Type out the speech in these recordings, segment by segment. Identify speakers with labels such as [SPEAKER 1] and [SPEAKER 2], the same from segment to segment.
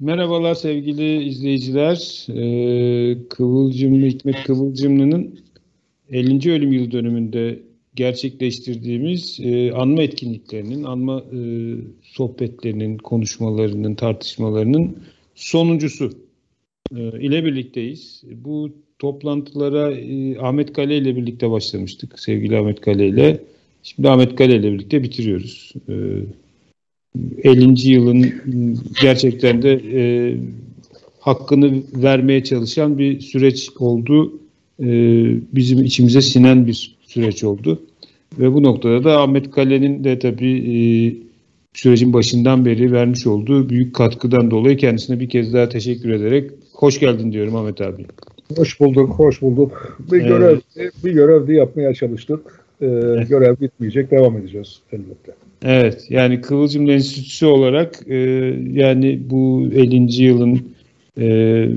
[SPEAKER 1] Merhabalar sevgili izleyiciler. Ee, Kıvılcımlı Hikmet Kıvılcımlı'nın 50. ölüm yıl dönümünde gerçekleştirdiğimiz e, anma etkinliklerinin, anma e, sohbetlerinin, konuşmalarının, tartışmalarının sonuncusu e, ile birlikteyiz. Bu toplantılara e, Ahmet Kale ile birlikte başlamıştık. Sevgili Ahmet Kale ile. Şimdi Ahmet Kale ile birlikte bitiriyoruz. E, 50. yılın gerçekten de e, hakkını vermeye çalışan bir süreç oldu. E, bizim içimize sinen bir süreç oldu. Ve bu noktada da Ahmet Kale'nin de tabii e, sürecin başından beri vermiş olduğu büyük katkıdan dolayı kendisine bir kez daha teşekkür ederek hoş geldin diyorum Ahmet abi.
[SPEAKER 2] Hoş bulduk, hoş bulduk. Bir görev, bir görevdi yapmaya çalıştık. Ee, evet. Görev bitmeyecek, devam edeceğiz elbette.
[SPEAKER 1] Evet, yani Kıvılcım Enstitüsü olarak e, yani bu 50. yılın e,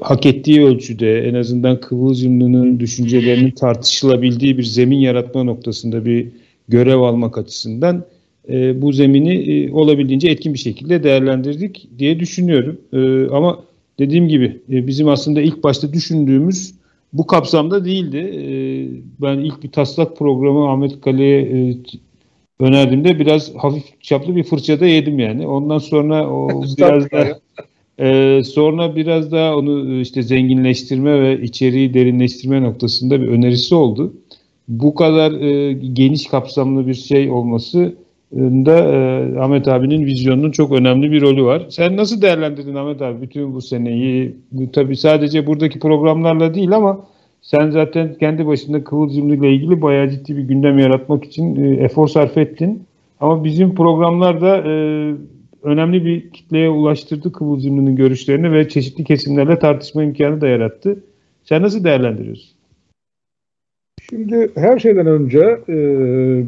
[SPEAKER 1] hak ettiği ölçüde en azından Kıvılcımlı'nın düşüncelerinin tartışılabildiği bir zemin yaratma noktasında bir görev almak açısından e, bu zemini e, olabildiğince etkin bir şekilde değerlendirdik diye düşünüyorum. E, ama dediğim gibi e, bizim aslında ilk başta düşündüğümüz bu kapsamda değildi. E, ben ilk bir taslak programı Ahmet Kale'ye e, önerdiğimde biraz hafif çaplı bir fırçada yedim yani. Ondan sonra o biraz da e, sonra biraz daha onu işte zenginleştirme ve içeriği derinleştirme noktasında bir önerisi oldu. Bu kadar e, geniş kapsamlı bir şey olması da e, Ahmet abinin vizyonunun çok önemli bir rolü var. Sen nasıl değerlendirdin Ahmet abi bütün bu seneyi? Bu, tabii sadece buradaki programlarla değil ama sen zaten kendi başında Kıvılcımlı ile ilgili bayağı ciddi bir gündem yaratmak için e, efor sarf ettin. Ama bizim programlarda e, önemli bir kitleye ulaştırdı Kıvılcımlı'nın görüşlerini ve çeşitli kesimlerle tartışma imkanı da yarattı. Sen nasıl değerlendiriyorsun?
[SPEAKER 2] Şimdi her şeyden önce e,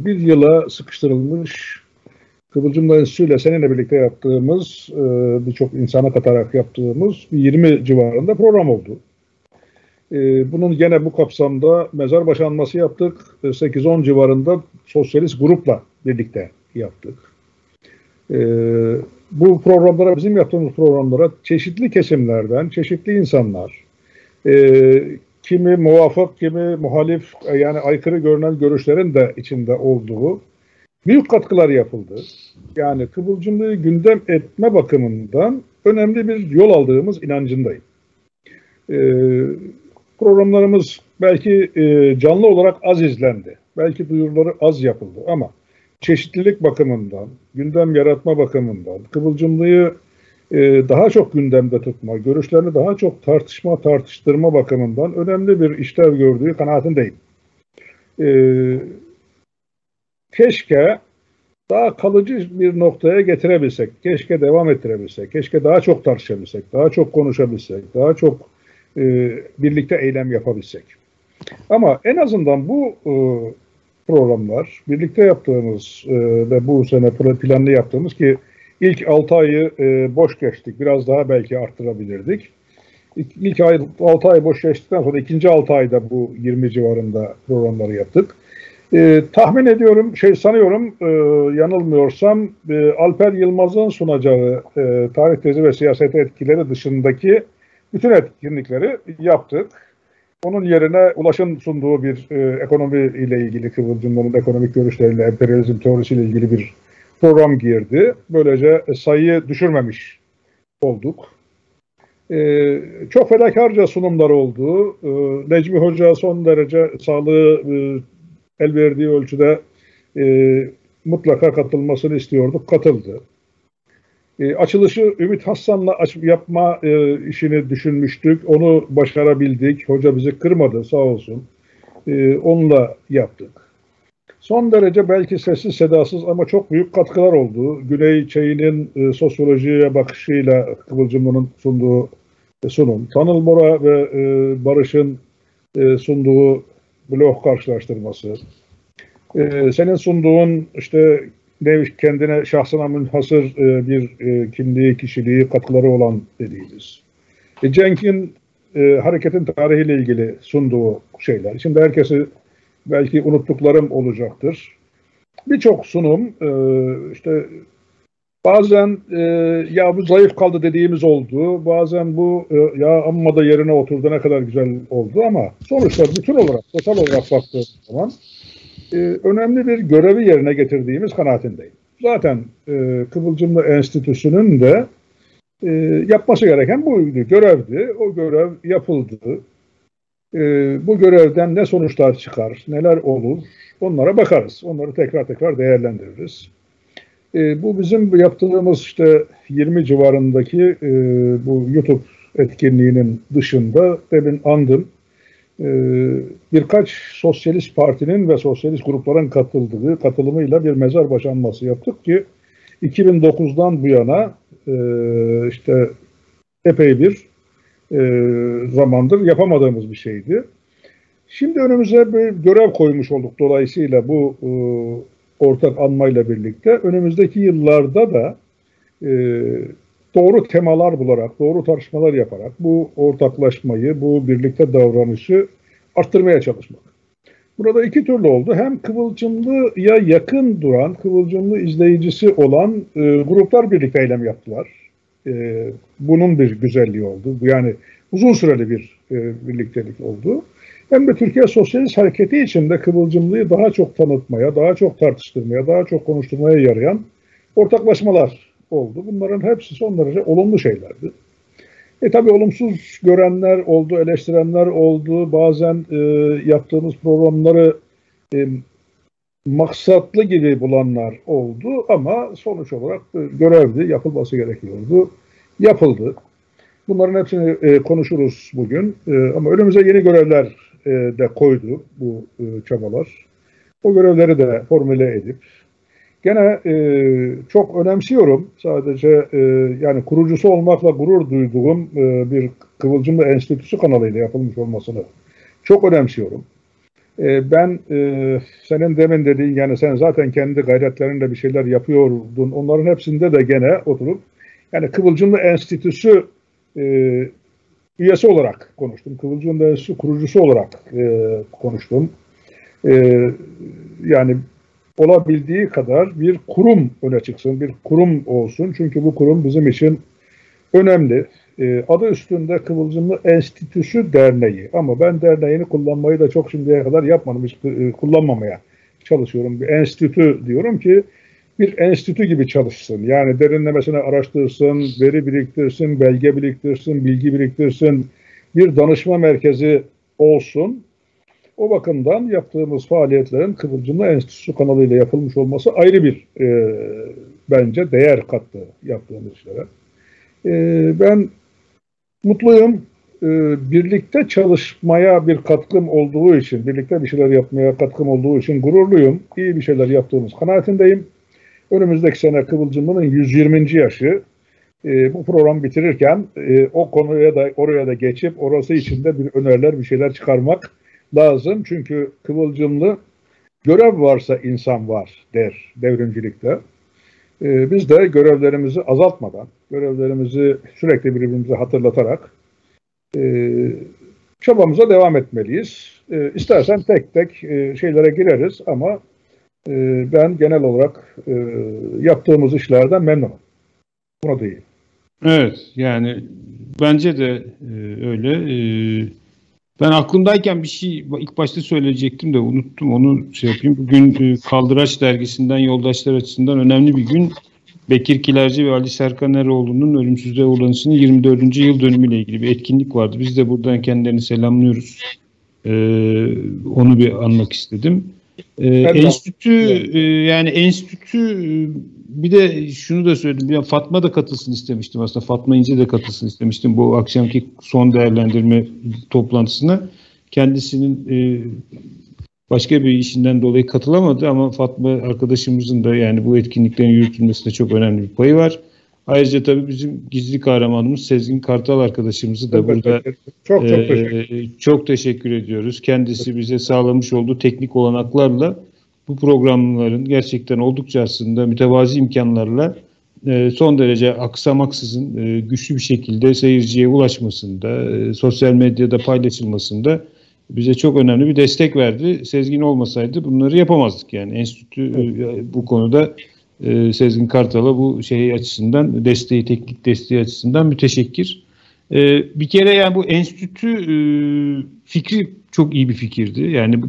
[SPEAKER 2] bir yıla sıkıştırılmış Kıvılcımla Enstitüsü'yle seninle birlikte yaptığımız, e, birçok insana katarak yaptığımız 20 civarında program oldu. E, bunun gene bu kapsamda mezar başı anması yaptık. 8-10 e, civarında sosyalist grupla birlikte yaptık. E, bu programlara, bizim yaptığımız programlara çeşitli kesimlerden, çeşitli insanlar, kimi muvafık, kimi muhalif, e, yani aykırı görünen görüşlerin de içinde olduğu büyük katkılar yapıldı. Yani kıvılcımlığı gündem etme bakımından önemli bir yol aldığımız inancındayım. Ee, programlarımız belki e, canlı olarak az izlendi. Belki duyuruları az yapıldı ama çeşitlilik bakımından, gündem yaratma bakımından, kıvılcımlığı e, daha çok gündemde tutma, görüşlerini daha çok tartışma, tartıştırma bakımından önemli bir işlev gördüğü kanaatindeyim. E, keşke daha kalıcı bir noktaya getirebilsek, keşke devam ettirebilsek, keşke daha çok tartışabilsek, daha çok konuşabilsek, daha çok e, birlikte eylem yapabilsek. Ama en azından bu e, programlar, birlikte yaptığımız e, ve bu sene planlı yaptığımız ki ilk 6 ayı boş geçtik, biraz daha belki arttırabilirdik. İlk ay, 6 ay boş geçtikten sonra ikinci 6 ayda bu 20 civarında programları yaptık. E, tahmin ediyorum, şey sanıyorum e, yanılmıyorsam e, Alper Yılmaz'ın sunacağı e, tarih tezi ve siyaset etkileri dışındaki bütün etkinlikleri yaptık. Onun yerine Ulaş'ın sunduğu bir e, ekonomi ile ilgili Kıvılcımların ekonomik görüşleriyle, emperyalizm teorisiyle ilgili bir program girdi. Böylece sayıyı düşürmemiş olduk. Ee, çok fedakarca sunumlar oldu. Ee, Necmi Hoca son derece sağlığı e, el verdiği ölçüde e, mutlaka katılmasını istiyorduk. Katıldı. E, açılışı Ümit Hassan'la aç, yapma e, işini düşünmüştük. Onu başarabildik. Hoca bizi kırmadı sağ olsun. E, onunla yaptık. Son derece belki sessiz sedasız ama çok büyük katkılar oldu. Güney Çayı'nın e, sosyolojiye bakışıyla Kıvılcımlı'nın sunduğu e, sunum. Tanıl Mora ve e, Barış'ın e, sunduğu blok karşılaştırması. E, senin sunduğun işte ne kendine şahsına münhasır e, bir e, kimliği, kişiliği, katkıları olan dediğimiz. E, Cenk'in e, hareketin tarihiyle ilgili sunduğu şeyler. Şimdi herkesi belki unuttuklarım olacaktır. Birçok sunum e, işte Bazen e, ya bu zayıf kaldı dediğimiz oldu. Bazen bu e, ya amma da yerine oturdu ne kadar güzel oldu ama sonuçta bütün olarak, total olarak baktığımız zaman e, önemli bir görevi yerine getirdiğimiz kanaatindeyim. Zaten e, Kıvılcımlı Enstitüsü'nün de e, yapması gereken buydu, görevdi. O görev yapıldı. E, bu görevden ne sonuçlar çıkar, neler olur onlara bakarız. Onları tekrar tekrar değerlendiririz. E, bu bizim yaptığımız işte 20 civarındaki e, bu YouTube etkinliğinin dışında demin andım birkaç sosyalist partinin ve sosyalist grupların katıldığı katılımıyla bir mezar başanması yaptık ki 2009'dan bu yana e, işte epey bir e, zamandır yapamadığımız bir şeydi. Şimdi önümüze bir görev koymuş olduk dolayısıyla bu e, ortak anmayla birlikte önümüzdeki yıllarda da doğru temalar bularak, doğru tartışmalar yaparak bu ortaklaşmayı, bu birlikte davranışı arttırmaya çalışmak. Burada iki türlü oldu. Hem Kıvılcımlı'ya yakın duran, Kıvılcımlı izleyicisi olan e, gruplar birlikte eylem yaptılar. E, bunun bir güzelliği oldu. Yani uzun süreli bir e, birliktelik oldu. Hem de Türkiye Sosyalist Hareketi içinde Kıvılcımlı'yı daha çok tanıtmaya, daha çok tartıştırmaya, daha çok konuşturmaya yarayan ortaklaşmalar oldu. Bunların hepsi son derece olumlu şeylerdi. E tabi olumsuz görenler oldu, eleştirenler oldu. Bazen e, yaptığımız programları e, maksatlı gibi bulanlar oldu ama sonuç olarak e, görevdi, yapılması gerekiyordu. Yapıldı. Bunların hepsini e, konuşuruz bugün. E, ama önümüze yeni görevler e, de koydu bu e, çabalar. O görevleri de formüle edip Gene e, çok önemsiyorum. Sadece e, yani kurucusu olmakla gurur duyduğum e, bir Kıvılcımlı Enstitüsü kanalıyla yapılmış olmasını çok önemsiyorum. E, ben e, senin demin dediğin yani sen zaten kendi gayretlerinle bir şeyler yapıyordun. Onların hepsinde de gene oturup yani Kıvılcımlı Enstitüsü e, üyesi olarak konuştum. Kıvılcımlı Enstitüsü kurucusu olarak e, konuştum. E, yani olabildiği kadar bir kurum öne çıksın, bir kurum olsun. Çünkü bu kurum bizim için önemli. E, adı üstünde Kıvılcımlı Enstitüsü Derneği. Ama ben derneğini kullanmayı da çok şimdiye kadar yapmadım. Hiç e, kullanmamaya çalışıyorum. Bir enstitü diyorum ki bir enstitü gibi çalışsın. Yani derinlemesine araştırsın, veri biriktirsin, belge biriktirsin, bilgi biriktirsin. Bir danışma merkezi olsun o bakımdan yaptığımız faaliyetlerin Kıvılcımlı Enstitüsü kanalıyla yapılmış olması ayrı bir e, bence değer kattı yaptığımız işlere. E, ben mutluyum. E, birlikte çalışmaya bir katkım olduğu için, birlikte bir şeyler yapmaya katkım olduğu için gururluyum. İyi bir şeyler yaptığımız kanaatindeyim. Önümüzdeki sene Kıvılcımlı'nın 120. yaşı. E, bu program bitirirken e, o konuya da oraya da geçip orası içinde bir öneriler, bir şeyler çıkarmak lazım. Çünkü kıvılcımlı görev varsa insan var der devrimcilikte. Ee, biz de görevlerimizi azaltmadan, görevlerimizi sürekli birbirimize hatırlatarak e, çabamıza devam etmeliyiz. E, istersen tek tek e, şeylere gireriz ama e, ben genel olarak e, yaptığımız işlerden memnunum. Buna değil.
[SPEAKER 1] Evet yani bence de e, öyle. E, ben aklımdayken bir şey ilk başta söyleyecektim de unuttum onu şey yapayım. Bugün e, Kaldıraç dergisinden yoldaşlar açısından önemli bir gün. Bekir Kilerci ve Ali Serkan Eroğlu'nun ölümsüzlüğe uğranışının 24. yıl dönümüyle ilgili bir etkinlik vardı. Biz de buradan kendilerini selamlıyoruz. Ee, onu bir anmak istedim. Ee, enstitü e, yani enstitü e, bir de şunu da söyledim. Ya Fatma da katılsın istemiştim aslında. Fatma İnce de katılsın istemiştim bu akşamki son değerlendirme toplantısına. Kendisinin e, başka bir işinden dolayı katılamadı ama Fatma arkadaşımızın da yani bu etkinliklerin yürütülmesinde çok önemli bir payı var. Ayrıca tabii bizim gizli kahramanımız Sezgin Kartal arkadaşımızı da çok burada çok, çok, e, teşekkür. çok teşekkür ediyoruz. Kendisi bize sağlamış olduğu teknik olanaklarla bu programların gerçekten oldukça aslında mütevazi imkanlarla e, son derece aksamaksızın e, güçlü bir şekilde seyirciye ulaşmasında, e, sosyal medyada paylaşılmasında bize çok önemli bir destek verdi. Sezgin olmasaydı bunları yapamazdık yani. Enstitü bu konuda Sezgin Kartal'a bu şey açısından desteği, teknik desteği açısından müteşekkir. Bir kere yani bu enstitü fikri çok iyi bir fikirdi. Yani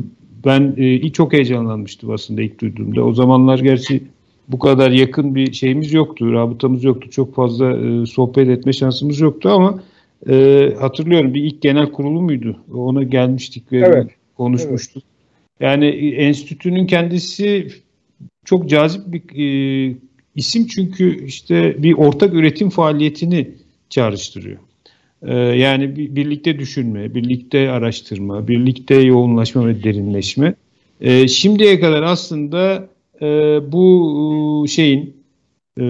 [SPEAKER 1] ben e, çok heyecanlanmıştım aslında ilk duyduğumda. O zamanlar gerçi bu kadar yakın bir şeyimiz yoktu, rabıtamız yoktu. Çok fazla e, sohbet etme şansımız yoktu ama e, hatırlıyorum bir ilk genel kurulu muydu? Ona gelmiştik ve evet. konuşmuştuk. Evet. Yani enstitünün kendisi çok cazip bir e, isim çünkü işte bir ortak üretim faaliyetini çağrıştırıyor. E, yani bir, birlikte düşünme, birlikte araştırma, birlikte yoğunlaşma ve derinleşme. E, şimdiye kadar aslında e, bu şeyin e,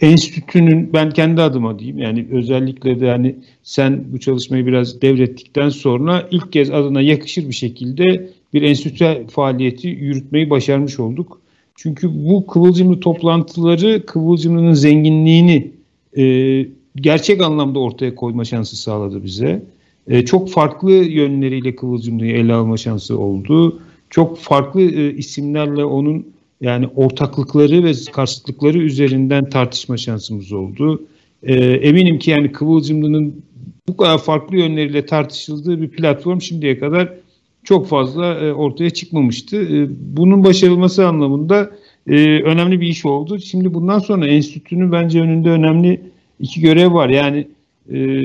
[SPEAKER 1] enstitünün ben kendi adıma diyeyim yani özellikle de hani sen bu çalışmayı biraz devrettikten sonra ilk kez adına yakışır bir şekilde bir enstitü faaliyeti yürütmeyi başarmış olduk. Çünkü bu kıvılcımlı toplantıları kıvılcımlının zenginliğini e, gerçek anlamda ortaya koyma şansı sağladı bize. E, çok farklı yönleriyle kıvılcımlıyı ele alma şansı oldu. Çok farklı e, isimlerle onun yani ortaklıkları ve karşıtlıkları üzerinden tartışma şansımız oldu. E, eminim ki yani Kıvılcımlı'nın bu kadar farklı yönleriyle tartışıldığı bir platform şimdiye kadar çok fazla e, ortaya çıkmamıştı. E, bunun başarılması anlamında e, önemli bir iş oldu. Şimdi bundan sonra enstitünün bence önünde önemli iki görev var. Yani e,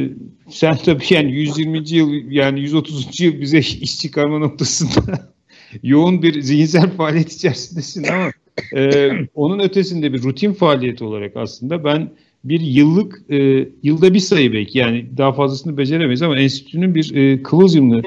[SPEAKER 1] sen tabii yani 120. yıl yani 130. yıl bize iş çıkarma noktasında yoğun bir zihinsel faaliyet içerisindesin ama e, onun ötesinde bir rutin faaliyet olarak aslında ben bir yıllık e, yılda bir sayı belki yani daha fazlasını beceremeyiz ama enstitünün bir e, kıvılcımlı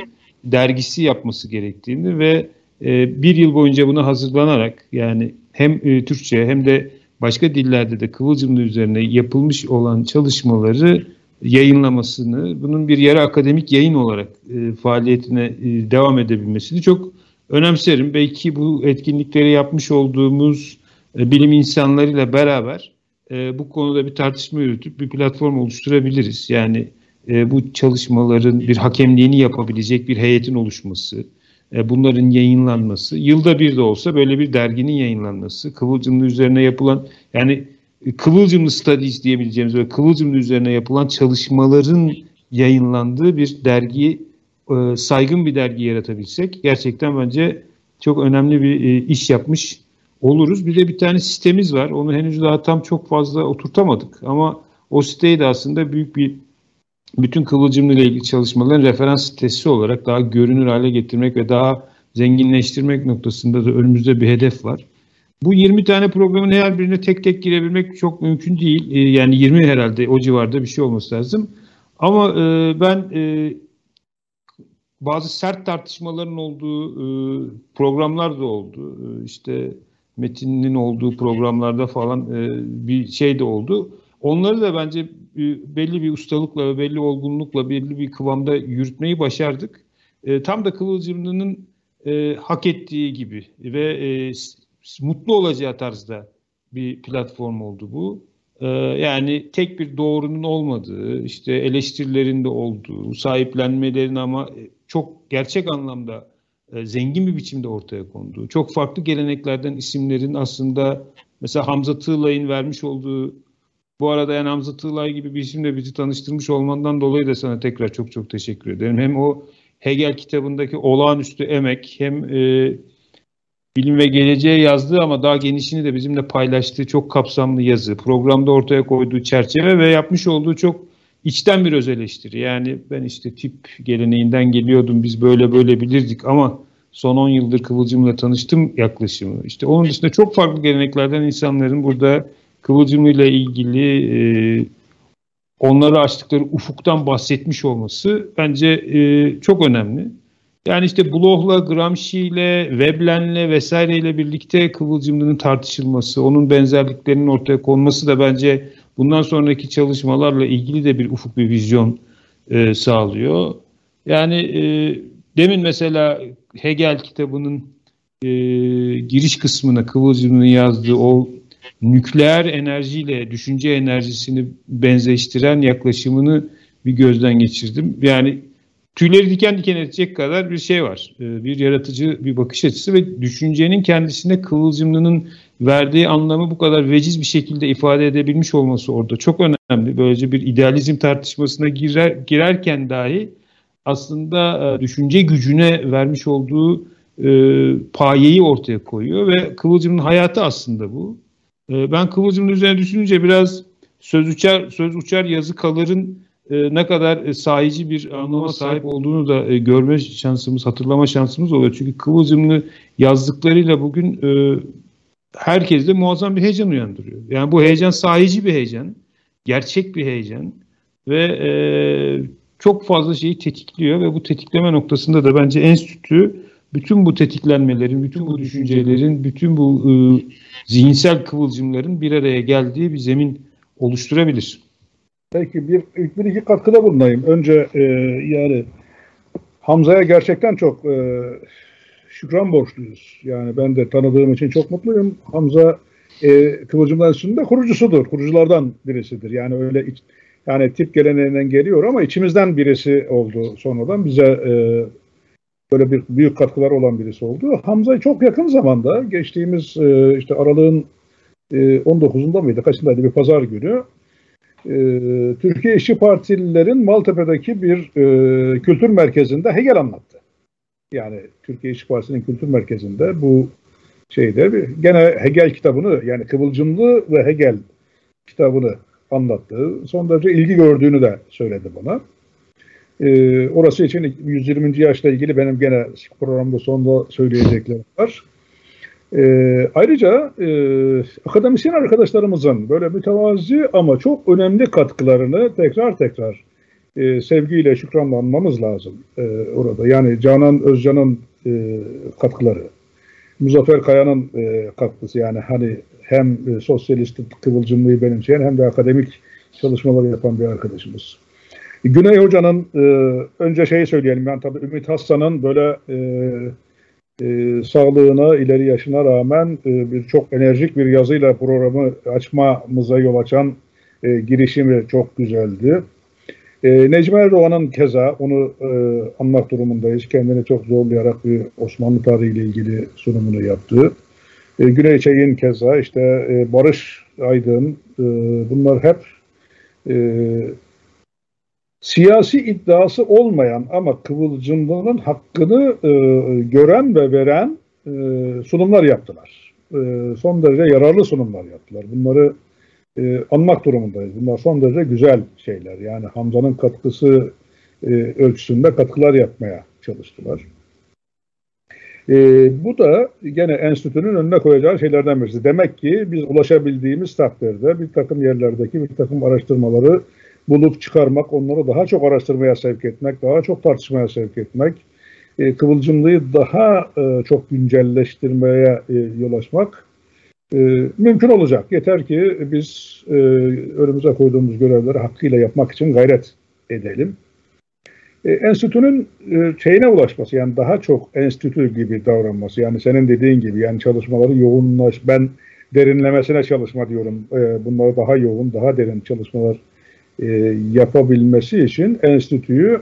[SPEAKER 1] dergisi yapması gerektiğini ve e, bir yıl boyunca buna hazırlanarak yani hem e, Türkçe hem de başka dillerde de kıvılcımlı üzerine yapılmış olan çalışmaları yayınlamasını, bunun bir yarı akademik yayın olarak e, faaliyetine e, devam edebilmesini çok önemserim. Belki bu etkinlikleri yapmış olduğumuz e, bilim insanlarıyla beraber e, bu konuda bir tartışma yürütüp bir platform oluşturabiliriz. Yani e, bu çalışmaların bir hakemliğini yapabilecek bir heyetin oluşması, bunların yayınlanması, yılda bir de olsa böyle bir derginin yayınlanması, Kıvılcımlı üzerine yapılan yani e, Kıvılcımlı Studies diyebileceğimiz ve Kıvılcımlı üzerine yapılan çalışmaların yayınlandığı bir dergi e, saygın bir dergi yaratabilsek gerçekten bence çok önemli bir e, iş yapmış oluruz. Bir de bir tane sitemiz var. Onu henüz daha tam çok fazla oturtamadık ama o siteyi de aslında büyük bir bütün kıvılcımlı ile ilgili çalışmaların referans sitesi olarak daha görünür hale getirmek ve daha zenginleştirmek noktasında da önümüzde bir hedef var. Bu 20 tane programın her birine tek tek girebilmek çok mümkün değil. E, yani 20 herhalde o civarda bir şey olması lazım. Ama ben bazı sert tartışmaların olduğu e, programlar da oldu. E, işte metinin olduğu programlarda falan e, bir şey de oldu. Onları da bence e, belli bir ustalıkla ve belli olgunlukla belli bir kıvamda yürütmeyi başardık. E, tam da Kıvılcımlı'nın e, hak ettiği gibi ve e, mutlu olacağı tarzda bir platform oldu bu. E, yani tek bir doğrunun olmadığı, işte eleştirilerin de olduğu, sahiplenmelerin ama çok gerçek anlamda e, zengin bir biçimde ortaya konduğu, çok farklı geleneklerden isimlerin aslında mesela Hamza Tığlay'ın vermiş olduğu bu arada yani Hamza Tığlay gibi bir isimle bizi tanıştırmış olmandan dolayı da sana tekrar çok çok teşekkür ederim. Hem o Hegel kitabındaki olağanüstü emek hem e, bilim ve geleceğe yazdığı ama daha genişini de bizimle paylaştığı çok kapsamlı yazı, programda ortaya koyduğu çerçeve ve yapmış olduğu çok içten bir öz eleştiri. Yani ben işte tip geleneğinden geliyordum biz böyle böyle bilirdik ama son 10 yıldır Kıvılcım'la tanıştım yaklaşımı. İşte onun dışında çok farklı geleneklerden insanların burada Kıvılcım'la ilgili e, onları açtıkları ufuktan bahsetmiş olması bence e, çok önemli. Yani işte Bloch'la, Gramsci'yle, Veblen'le vesaireyle birlikte Kıvılcımlı'nın tartışılması, onun benzerliklerinin ortaya konması da bence bundan sonraki çalışmalarla ilgili de bir ufuk bir vizyon e, sağlıyor. Yani e, demin mesela Hegel kitabının e, giriş kısmına Kıvılcım'ın yazdığı o nükleer enerjiyle düşünce enerjisini benzeştiren yaklaşımını bir gözden geçirdim. Yani tüyleri diken diken edecek kadar bir şey var. E, bir yaratıcı bir bakış açısı ve düşüncenin kendisine Kıvılcımlı'nın verdiği anlamı bu kadar veciz bir şekilde ifade edebilmiş olması orada çok önemli. Böylece bir idealizm tartışmasına girer, girerken dahi aslında e, düşünce gücüne vermiş olduğu e, payeyi ortaya koyuyor ve Kıvılcım'ın hayatı aslında bu. E, ben Kıvılcım'ın üzerine düşününce biraz söz uçar, söz uçar yazı kalırın e, ne kadar e, sahici bir anlama sahip olduğunu da e, görme şansımız, hatırlama şansımız oluyor. Çünkü Kıvılcım'lı yazdıklarıyla bugün e, herkeste muazzam bir heyecan uyandırıyor. Yani bu heyecan sahici bir heyecan, gerçek bir heyecan ve e, çok fazla şeyi tetikliyor ve bu tetikleme noktasında da bence enstitü bütün bu tetiklenmelerin, bütün bu düşüncelerin, bütün bu e, zihinsel kıvılcımların bir araya geldiği bir zemin oluşturabilir.
[SPEAKER 2] Peki bir, bir iki katkıda bulunayım. Önce e, yani Hamza'ya gerçekten çok e, şükran borçluyuz. Yani ben de tanıdığım için çok mutluyum. Hamza e, Kıvılcımlar Enstitüsü'nde kurucusudur. Kuruculardan birisidir. Yani öyle iç, yani tip geleneğinden geliyor ama içimizden birisi oldu sonradan. Bize e, böyle bir büyük katkılar olan birisi oldu. Hamza'yı çok yakın zamanda geçtiğimiz e, işte aralığın e, 19'unda mıydı? Kaçındaydı? Bir pazar günü. E, Türkiye İşçi Partililerin Maltepe'deki bir e, kültür merkezinde Hegel anlattı. Yani Türkiye İşçi Partisi'nin kültür merkezinde bu şeyde bir, gene Hegel kitabını yani Kıvılcımlı ve Hegel kitabını anlattı. Son derece ilgi gördüğünü de söyledi bana. Ee, orası için 120. yaşla ilgili benim gene programda sonunda söyleyeceklerim var. Ee, ayrıca e, akademisyen arkadaşlarımızın böyle mütevazi ama çok önemli katkılarını tekrar tekrar e, sevgiyle şükranla anmamız lazım e, orada. Yani Canan Özcan'ın e, katkıları, Muzaffer Kaya'nın e, katkısı yani hani hem e, sosyalist kıvılcımlığı benimseyen hem de akademik çalışmaları yapan bir arkadaşımız. Güney Hoca'nın e, önce şeyi söyleyelim yani tabii Ümit Hassan'ın böyle e, e, sağlığına, ileri yaşına rağmen e, bir çok enerjik bir yazıyla programı açmamıza yol açan e, girişimi çok güzeldi. E, Necmi Erdoğan'ın keza onu e, anmak durumundayız. Kendini çok zorlayarak bir Osmanlı tarihiyle ilgili sunumunu yaptı. E, Güney Çey'in keza işte e, Barış Aydın e, bunlar hep e, siyasi iddiası olmayan ama kıvılcımlığının hakkını e, gören ve veren e, sunumlar yaptılar. E, son derece yararlı sunumlar yaptılar. Bunları e, anmak durumundayız. Bunlar son derece güzel şeyler. Yani Hamza'nın katkısı e, ölçüsünde katkılar yapmaya çalıştılar. E, bu da gene enstitünün önüne koyacağı şeylerden birisi. Demek ki biz ulaşabildiğimiz takdirde bir takım yerlerdeki bir takım araştırmaları bulup çıkarmak, onları daha çok araştırmaya sevk etmek, daha çok tartışmaya sevk etmek, e, kıvılcımlıyı daha e, çok güncelleştirmeye e, yol açmak e, mümkün olacak. Yeter ki biz e, önümüze koyduğumuz görevleri hakkıyla yapmak için gayret edelim. E, enstitünün e, şeyine ulaşması yani daha çok enstitü gibi davranması yani senin dediğin gibi yani çalışmaları yoğunlaş ben derinlemesine çalışma diyorum. E, bunları daha yoğun, daha derin çalışmalar e, yapabilmesi için enstitüyü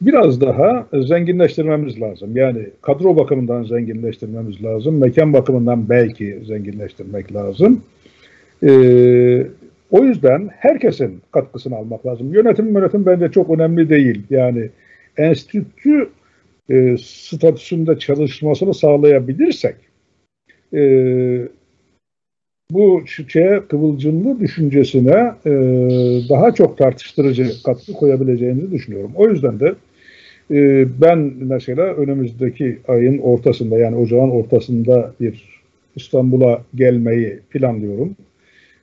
[SPEAKER 2] biraz daha zenginleştirmemiz lazım. Yani kadro bakımından zenginleştirmemiz lazım. Mekan bakımından belki zenginleştirmek lazım. E, o yüzden herkesin katkısını almak lazım. Yönetim yönetim bence çok önemli değil. Yani enstitü e, statüsünde çalışmasını sağlayabilirsek e, bu şeye kıvılcımlı düşüncesine e, daha çok tartıştırıcı katkı koyabileceğimizi düşünüyorum. O yüzden de e, ben mesela önümüzdeki ayın ortasında yani ocağın ortasında bir İstanbul'a gelmeyi planlıyorum.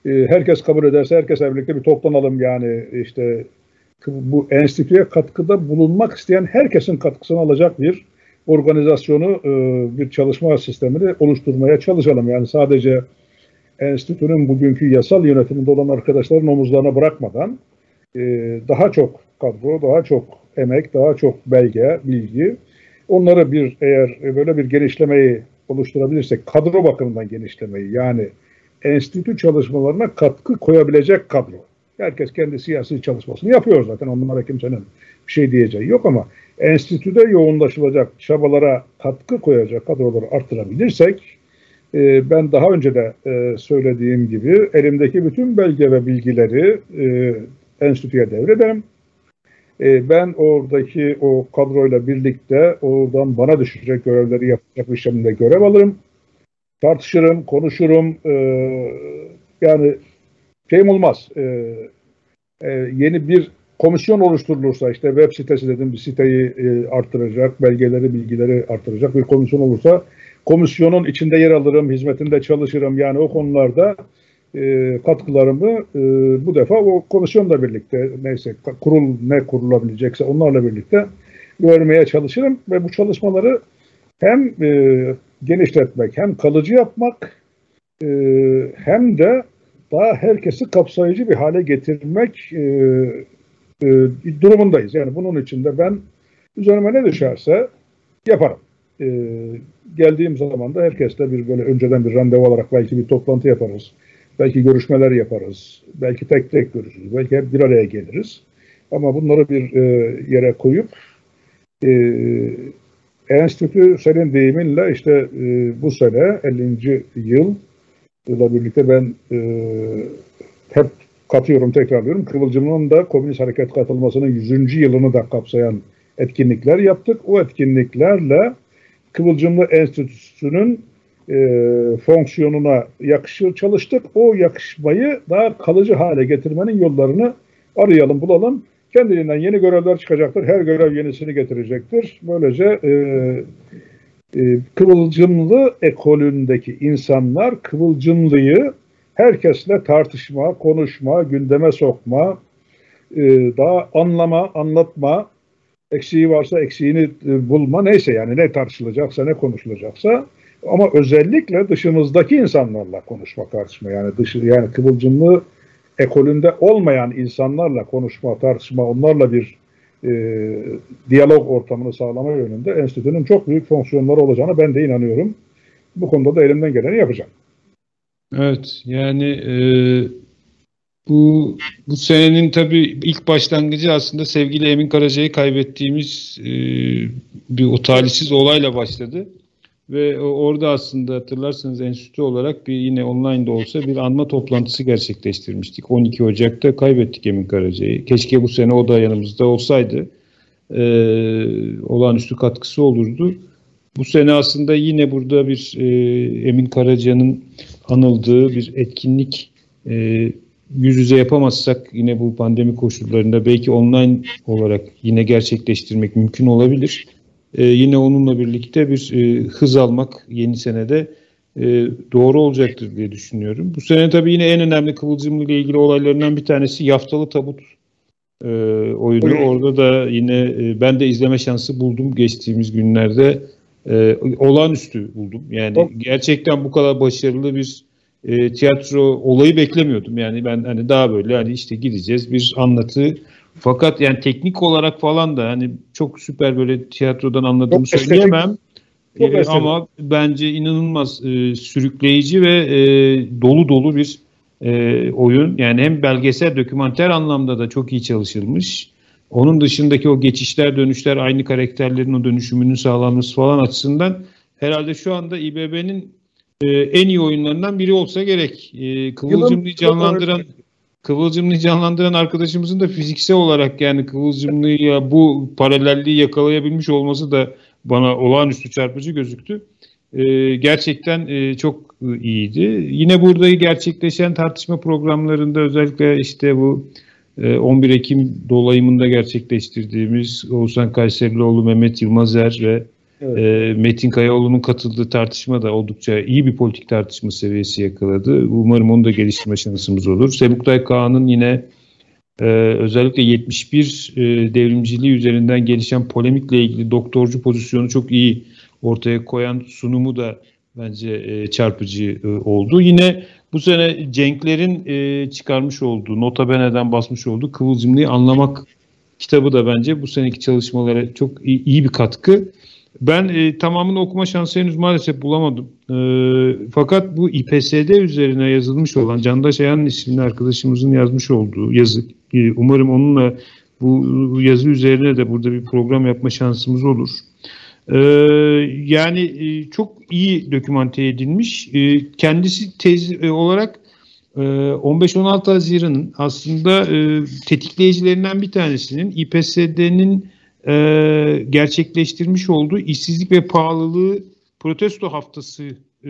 [SPEAKER 2] E, herkes kabul ederse herkesle birlikte bir toplanalım yani işte bu enstitüye katkıda bulunmak isteyen herkesin katkısını alacak bir organizasyonu, e, bir çalışma sistemini oluşturmaya çalışalım. Yani sadece enstitünün bugünkü yasal yönetiminde olan arkadaşların omuzlarına bırakmadan e, daha çok kadro, daha çok emek, daha çok belge, bilgi onları bir eğer böyle bir genişlemeyi oluşturabilirsek kadro bakımından genişlemeyi yani enstitü çalışmalarına katkı koyabilecek kadro. Herkes kendi siyasi çalışmasını yapıyor zaten. Onlara kimsenin bir şey diyeceği yok ama enstitüde yoğunlaşılacak çabalara katkı koyacak kadroları arttırabilirsek e, ben daha önce de e, söylediğim gibi elimdeki bütün belge ve bilgileri e, enstitüye devrederim. E, ben oradaki o kadroyla birlikte oradan bana düşecek görevleri yapacak bir şekilde görev alırım. Tartışırım, konuşurum. E, yani şeyim olmaz. Yeni bir komisyon oluşturulursa işte web sitesi dedim bir siteyi arttıracak, belgeleri, bilgileri arttıracak bir komisyon olursa komisyonun içinde yer alırım, hizmetinde çalışırım. Yani o konularda e, katkılarımı e, bu defa o komisyonla birlikte neyse kurul ne kurulabilecekse onlarla birlikte görmeye çalışırım ve bu çalışmaları hem e, genişletmek hem kalıcı yapmak e, hem de daha herkesi kapsayıcı bir hale getirmek e, e, durumundayız. Yani bunun için de ben üzerime ne düşerse yaparım. E, geldiğim zaman da herkesle bir böyle önceden bir randevu olarak belki bir toplantı yaparız. Belki görüşmeler yaparız. Belki tek tek görüşürüz. Belki hep bir araya geliriz. Ama bunları bir e, yere koyup e, enstitü senin deyiminle işte e, bu sene 50. yıl ile birlikte ben e, hep katıyorum, tekrarlıyorum. Kıvılcımın da Komünist Hareket katılmasının 100. yılını da kapsayan etkinlikler yaptık. O etkinliklerle Kıvılcımlı Enstitüsü'nün e, fonksiyonuna yakışır çalıştık. O yakışmayı daha kalıcı hale getirmenin yollarını arayalım, bulalım. Kendiliğinden yeni görevler çıkacaktır. Her görev yenisini getirecektir. Böylece e, e, Kıvılcımlı ekolündeki insanlar Kıvılcımlıyı herkesle tartışma, konuşma, gündeme sokma, e, daha anlama, anlatma, eksiği varsa eksiğini e, bulma neyse yani ne tartışılacaksa ne konuşulacaksa ama özellikle dışımızdaki insanlarla konuşma tartışma yani dışı yani kıvılcımlı ekolünde olmayan insanlarla konuşma tartışma onlarla bir e, diyalog ortamını sağlama yönünde enstitünün çok büyük fonksiyonları olacağını ben de inanıyorum. Bu konuda da elimden geleni yapacağım.
[SPEAKER 1] Evet yani e, bu bu senenin tabii ilk başlangıcı aslında sevgili Emin Karaca'yı kaybettiğimiz e, bir o talihsiz olayla başladı. Ve orada aslında hatırlarsanız enstitü olarak bir yine online de olsa bir anma toplantısı gerçekleştirmiştik. 12 Ocak'ta kaybettik Emin Karaca'yı. Keşke bu sene o da yanımızda olsaydı. Ee, olağanüstü katkısı olurdu. Bu sene aslında yine burada bir e, Emin Karaca'nın anıldığı bir etkinlik e, yüz yüze yapamazsak yine bu pandemi koşullarında belki online olarak yine gerçekleştirmek mümkün olabilir. E, yine onunla birlikte bir e, hız almak yeni senede e, doğru olacaktır diye düşünüyorum. Bu sene tabii yine en önemli Kıvılcımlı ile ilgili olaylarından bir tanesi Yaftalı Tabut e, oyunu. Orada da yine e, ben de izleme şansı buldum geçtiğimiz günlerde e, olağanüstü buldum. Yani gerçekten bu kadar başarılı bir e, tiyatro olayı beklemiyordum. Yani ben hani daha böyle hani işte gideceğiz bir anlatı fakat yani teknik olarak falan da hani çok süper böyle tiyatrodan anladığımı çok söyleyemem. Çok ee, ama bence inanılmaz e, sürükleyici ve e, dolu dolu bir e, oyun. Yani hem belgesel, dokümanter anlamda da çok iyi çalışılmış. Onun dışındaki o geçişler, dönüşler, aynı karakterlerin o dönüşümünün sağlanması falan açısından herhalde şu anda İBB'nin e, en iyi oyunlarından biri olsa gerek. E, Kıvılcımlı'yı canlandıran Kıvılcımlı'yı canlandıran arkadaşımızın da fiziksel olarak yani Kıvılcımlı'ya bu paralelliği yakalayabilmiş olması da bana olağanüstü çarpıcı gözüktü. E, gerçekten e, çok iyiydi. Yine burada gerçekleşen tartışma programlarında özellikle işte bu 11 Ekim dolayımında gerçekleştirdiğimiz Oğuzhan Kayserlioğlu, Mehmet Yılmazer ve evet. e, Metin Kayaoğlu'nun katıldığı tartışma da oldukça iyi bir politik tartışma seviyesi yakaladı. Umarım onu da geliştirme şansımız olur. Sebuktay Kağan'ın yine e, özellikle 71 e, devrimciliği üzerinden gelişen polemikle ilgili doktorcu pozisyonu çok iyi ortaya koyan sunumu da bence e, çarpıcı oldu. Yine bu sene Cenkler'in çıkarmış olduğu, Nota Bene'den basmış olduğu Kıvılcımlı'yı anlamak kitabı da bence bu seneki çalışmalara çok iyi bir katkı. Ben e, tamamını okuma şansı henüz maalesef bulamadım. E, fakat bu İPSD üzerine yazılmış olan Candaş Ayan isimli arkadaşımızın yazmış olduğu yazı, e, umarım onunla bu yazı üzerine de burada bir program yapma şansımız olur. Ee, yani e, çok iyi dokümante edilmiş. Ee, kendisi tez e, olarak 15-16 e, Haziran'ın aslında e, tetikleyicilerinden bir tanesinin İPSD'nin e, gerçekleştirmiş olduğu işsizlik ve pahalılığı protesto haftası e,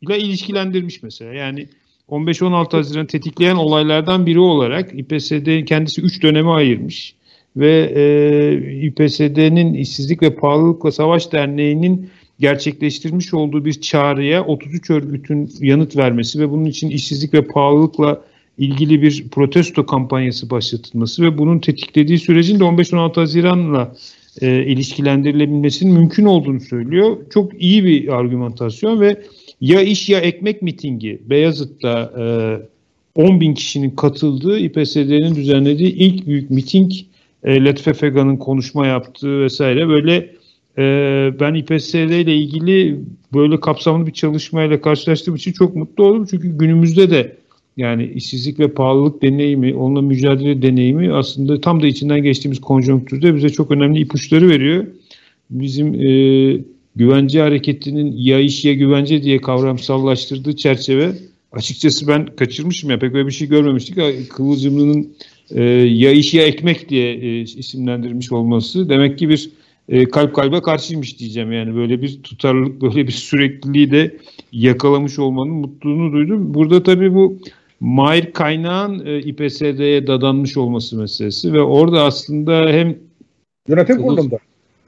[SPEAKER 1] ile ilişkilendirmiş mesela. Yani 15-16 Haziran tetikleyen olaylardan biri olarak İPSD kendisi 3 döneme ayırmış ve e, İPSD'nin İşsizlik ve Pahalılıkla Savaş Derneği'nin gerçekleştirmiş olduğu bir çağrıya 33 örgütün yanıt vermesi ve bunun için işsizlik ve pahalılıkla ilgili bir protesto kampanyası başlatılması ve bunun tetiklediği sürecin de 15-16 Haziran'la e, ilişkilendirilebilmesinin mümkün olduğunu söylüyor. Çok iyi bir argümantasyon ve ya iş ya ekmek mitingi Beyazıt'ta e, 10 bin kişinin katıldığı İPSD'nin düzenlediği ilk büyük miting e, Latife Fegan'ın konuşma yaptığı vesaire böyle e, ben İPSD ile ilgili böyle kapsamlı bir çalışmayla karşılaştığım için çok mutlu oldum. Çünkü günümüzde de yani işsizlik ve pahalılık deneyimi, onunla mücadele deneyimi aslında tam da içinden geçtiğimiz konjonktürde bize çok önemli ipuçları veriyor. Bizim e, güvence hareketinin ya iş ya güvence diye kavramsallaştırdığı çerçeve açıkçası ben kaçırmışım ya pek öyle bir şey görmemiştik. Kıvılcımlı'nın e, ya iş ya ekmek diye e, isimlendirmiş olması demek ki bir e, kalp kalbe karşıymış diyeceğim yani böyle bir tutarlılık böyle bir sürekliliği de yakalamış olmanın mutluluğunu duydum. Burada tabii bu Mahir kaynağın e, İPSD'ye dadanmış olması meselesi ve orada aslında hem
[SPEAKER 2] yönetim kurulunda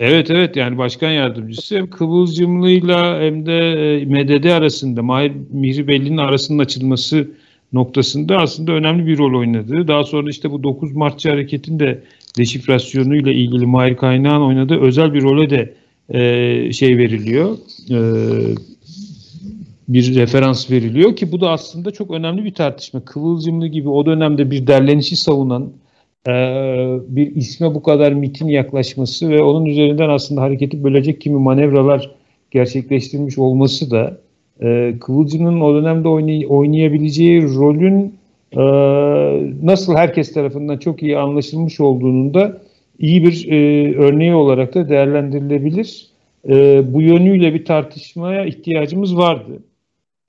[SPEAKER 1] Evet evet yani başkan yardımcısı hem Kıvılcımlı'yla hem de e, MDD arasında Mahir Mihri Belli'nin arasının açılması noktasında aslında önemli bir rol oynadı. Daha sonra işte bu 9 Martçı hareketin de deşifrasyonuyla ilgili Mahir Kaynağ'ın oynadığı özel bir role de e, şey veriliyor. E, bir referans veriliyor ki bu da aslında çok önemli bir tartışma. Kıvılcımlı gibi o dönemde bir derlenişi savunan e, bir isme bu kadar mitin yaklaşması ve onun üzerinden aslında hareketi bölecek kimi manevralar gerçekleştirmiş olması da e, Kıvılcım'ın o dönemde oynay oynayabileceği rolün e, nasıl herkes tarafından çok iyi anlaşılmış olduğunun da iyi bir e, örneği olarak da değerlendirilebilir. E, bu yönüyle bir tartışmaya ihtiyacımız vardı.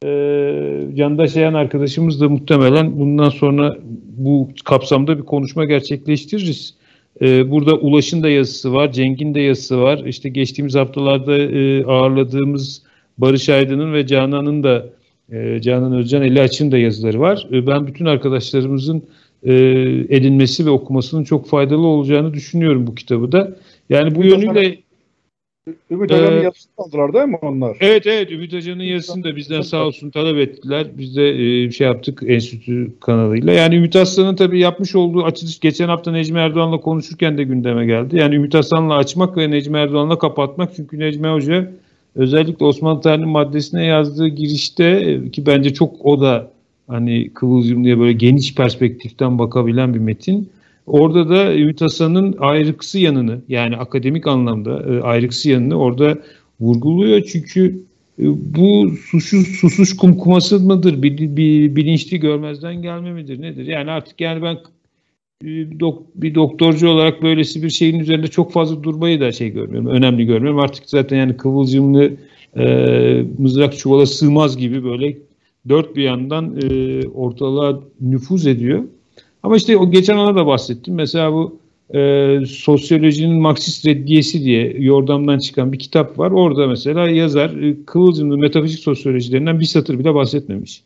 [SPEAKER 1] E, Candaş Ayan arkadaşımız da muhtemelen bundan sonra bu kapsamda bir konuşma gerçekleştiririz. E, burada Ulaş'ın da yazısı var, Cenk'in de yazısı var. İşte geçtiğimiz haftalarda e, ağırladığımız Barış Aydın'ın ve Canan'ın da e, Canan Özcan Eli Aç'ın da yazıları var. E, ben bütün arkadaşlarımızın e, edinmesi ve okumasının çok faydalı olacağını düşünüyorum bu kitabı da. Yani bu yönüyle
[SPEAKER 2] Ümit Hoca'nın ee, yazısını aldılar değil mi onlar?
[SPEAKER 1] Evet evet Ümit Hoca'nın yazısını da bizden sağ olsun talep ettiler. Biz de e, şey yaptık enstitü kanalıyla. Yani Ümit Aslan'ın tabii yapmış olduğu açılış geçen hafta Necmi Erdoğan'la konuşurken de gündeme geldi. Yani Ümit Aslan'la açmak ve Necmi Erdoğan'la kapatmak. Çünkü Necmi Hoca özellikle Osmanlı Tarihi maddesine yazdığı girişte e, ki bence çok o da hani Kıvılcım diye böyle geniş perspektiften bakabilen bir metin. Orada da Ümit Hasan'ın ayrıksı yanını yani akademik anlamda e, ayrıksı yanını orada vurguluyor. Çünkü e, bu susuz, susuz kumkuması mıdır? Bir, bilinçli görmezden gelme midir? Nedir? Yani artık yani ben bir doktorcu olarak böylesi bir şeyin üzerinde çok fazla durmayı da şey görmüyorum. Önemli görmüyorum. Artık zaten yani kıvılcımlı e, mızrak çuvala sığmaz gibi böyle dört bir yandan e, ortalığa nüfuz ediyor. Ama işte o geçen ona da bahsettim. Mesela bu e, sosyolojinin Marksist reddiyesi diye yordamdan çıkan bir kitap var. Orada mesela yazar e, kıvılcımlı metafizik sosyolojilerinden bir satır bile bahsetmemiş.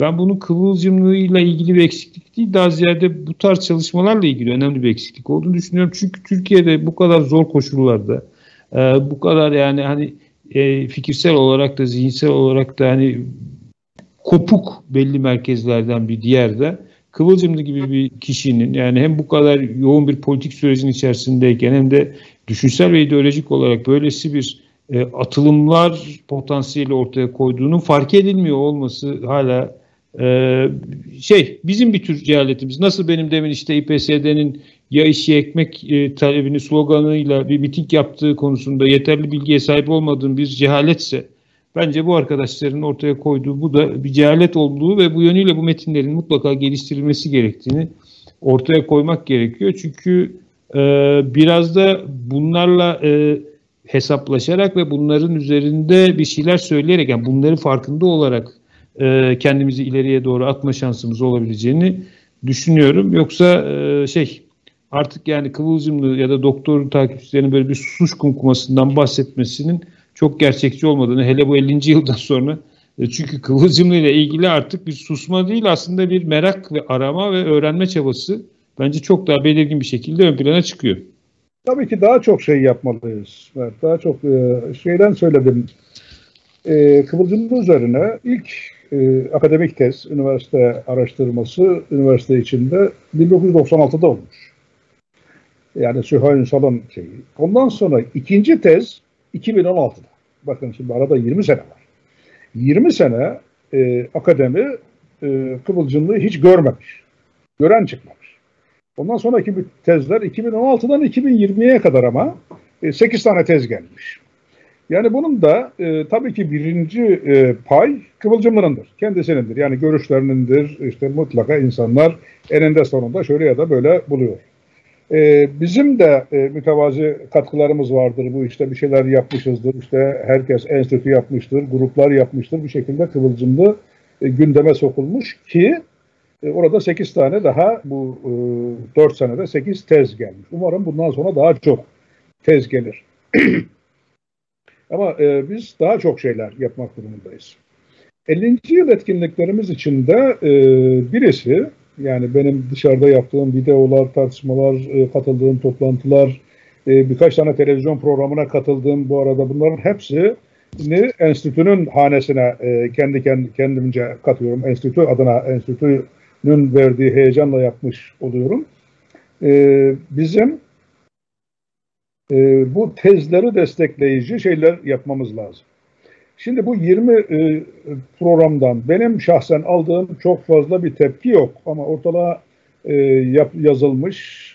[SPEAKER 1] Ben bunun kıvılcımlığıyla ilgili bir eksiklik değil, daha ziyade bu tarz çalışmalarla ilgili önemli bir eksiklik olduğunu düşünüyorum. Çünkü Türkiye'de bu kadar zor koşullarda, e, bu kadar yani hani e, fikirsel olarak da zihinsel olarak da hani kopuk belli merkezlerden bir diğerde Kıvılcımlı gibi bir kişinin yani hem bu kadar yoğun bir politik sürecin içerisindeyken hem de düşünsel ve ideolojik olarak böylesi bir e, atılımlar potansiyeli ortaya koyduğunun fark edilmiyor olması hala e, şey bizim bir tür cehaletimiz. Nasıl benim demin işte İPSD'nin ya işi ekmek e, talebini sloganıyla bir miting yaptığı konusunda yeterli bilgiye sahip olmadığım bir cehaletse Bence bu arkadaşların ortaya koyduğu bu da bir cehalet olduğu ve bu yönüyle bu metinlerin mutlaka geliştirilmesi gerektiğini ortaya koymak gerekiyor. Çünkü e, biraz da bunlarla e, hesaplaşarak ve bunların üzerinde bir şeyler söyleyerek yani bunların farkında olarak e, kendimizi ileriye doğru atma şansımız olabileceğini düşünüyorum. Yoksa e, şey artık yani Kıvılcımlı ya da doktor takipçilerinin böyle bir suç kumkumasından bahsetmesinin çok gerçekçi olmadığını hele bu 50. yıldan sonra e, çünkü Kıvılcımlı ile ilgili artık bir susma değil aslında bir merak ve arama ve öğrenme çabası bence çok daha belirgin bir şekilde ön plana çıkıyor.
[SPEAKER 2] Tabii ki daha çok şey yapmalıyız. Daha çok e, şeyden söyledim. E, Kıvılcımlı üzerine ilk akademik tez, üniversite araştırması üniversite içinde 1996'da olmuş. Yani Süheyl Ünsal'ın şeyi. Ondan sonra ikinci tez 2016'da. Bakın şimdi arada 20 sene var. 20 sene e, akademi e, Kıvılcımlı'yı hiç görmemiş. Gören çıkmamış. Ondan sonraki tezler 2016'dan 2020'ye kadar ama e, 8 tane tez gelmiş. Yani bunun da e, tabii ki birinci e, pay Kıvılcımlı'nındır. Kendisinindir. Yani görüşlerinindir. İşte mutlaka insanlar eninde sonunda şöyle ya da böyle buluyor. E, bizim de e, mütevazi katkılarımız vardır. Bu işte bir şeyler yapmışızdır. İşte herkes enstitü yapmıştır, gruplar yapmıştır. Bir şekilde Kıvılcımlı e, gündeme sokulmuş ki e, orada 8 tane daha bu e, 4 senede 8 tez gelmiş. Umarım bundan sonra daha çok tez gelir. Ama e, biz daha çok şeyler yapmak durumundayız. 50. yıl etkinliklerimiz içinde e, birisi yani benim dışarıda yaptığım videolar, tartışmalar, e, katıldığım toplantılar, e, birkaç tane televizyon programına katıldığım bu arada bunların hepsini enstitünün hanesine e, kendi, kendi kendimce katıyorum. Enstitü adına enstitünün verdiği heyecanla yapmış oluyorum. Bizim bu tezleri destekleyici şeyler yapmamız lazım. Şimdi bu 20 e, programdan benim şahsen aldığım çok fazla bir tepki yok ama ortalığa e, yap, yazılmış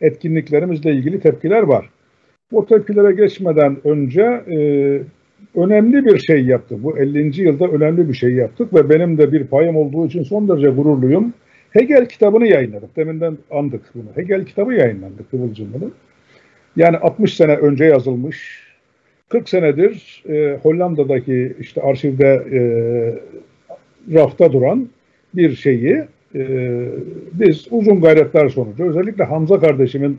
[SPEAKER 2] etkinliklerimizle ilgili tepkiler var. Bu tepkilere geçmeden önce e, önemli bir şey yaptık. Bu 50. yılda önemli bir şey yaptık ve benim de bir payım olduğu için son derece gururluyum. Hegel kitabını yayınladık. Deminden andık bunu. Hegel kitabı yayınlandı Kıvılcımlı'nın. Yani 60 sene önce yazılmış 40 senedir e, Hollanda'daki işte arşivde e, rafta duran bir şeyi e, biz uzun gayretler sonucu özellikle Hamza kardeşimin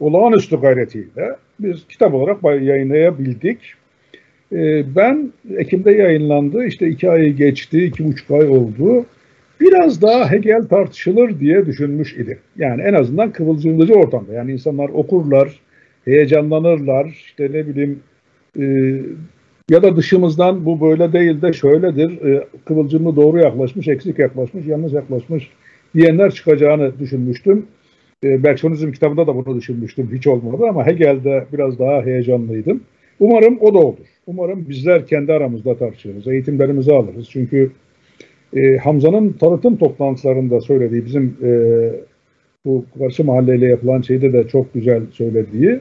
[SPEAKER 2] olağanüstü gayretiyle biz kitap olarak yayınlayabildik. E, ben Ekim'de yayınlandı. işte iki ayı geçti, iki buçuk ay oldu. Biraz daha Hegel tartışılır diye düşünmüş idi. Yani en azından kıvılcımlıcı ortamda. Yani insanlar okurlar, heyecanlanırlar. işte ne bileyim e, ya da dışımızdan bu böyle değil de şöyledir. E, kıvılcımlı doğru yaklaşmış, eksik yaklaşmış, yanlış yaklaşmış diyenler çıkacağını düşünmüştüm. E, Bergsonizm kitabında da bunu düşünmüştüm. Hiç olmadı ama Hegel'de biraz daha heyecanlıydım. Umarım o da olur. Umarım bizler kendi aramızda tartışırız. Eğitimlerimizi alırız. Çünkü e, Hamza'nın tanıtım toplantılarında söylediği bizim e, bu karşı mahalleyle yapılan şeyde de çok güzel söylediği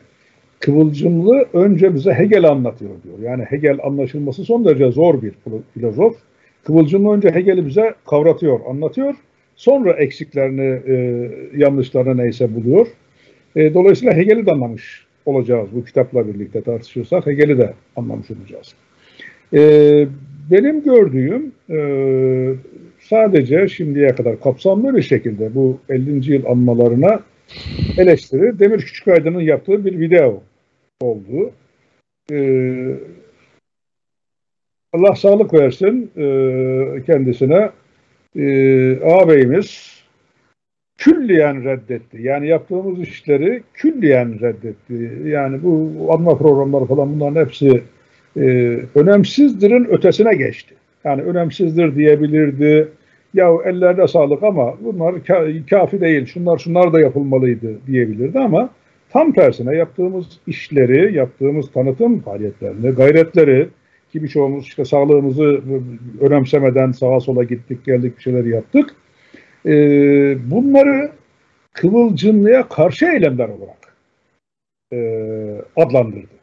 [SPEAKER 2] Kıvılcımlı önce bize Hegel anlatıyor diyor. Yani Hegel anlaşılması son derece zor bir filozof. Kıvılcımlı önce Hegel'i bize kavratıyor, anlatıyor. Sonra eksiklerini, e, yanlışlarını neyse buluyor. E, dolayısıyla Hegel'i de anlamış olacağız bu kitapla birlikte tartışırsak. Hegel'i de anlamış olacağız. E, benim gördüğüm e, sadece şimdiye kadar kapsamlı bir şekilde bu 50. yıl anmalarına eleştiri Demir Küçükaydın'ın yaptığı bir video oldu. Ee, Allah sağlık versin e, kendisine. E, ağabeyimiz külliyen reddetti. Yani yaptığımız işleri külliyen reddetti. Yani bu anma programları falan bunların hepsi e, önemsizdirin ötesine geçti. Yani önemsizdir diyebilirdi. Ya ellerde sağlık ama bunlar kafi değil. Şunlar şunlar da yapılmalıydı diyebilirdi ama Tam tersine yaptığımız işleri, yaptığımız tanıtım faaliyetlerini, gayretleri ki birçoğumuz işte sağlığımızı önemsemeden sağa sola gittik geldik bir şeyler yaptık. E, bunları kıvılcımlığa karşı eylemler olarak e, adlandırdı.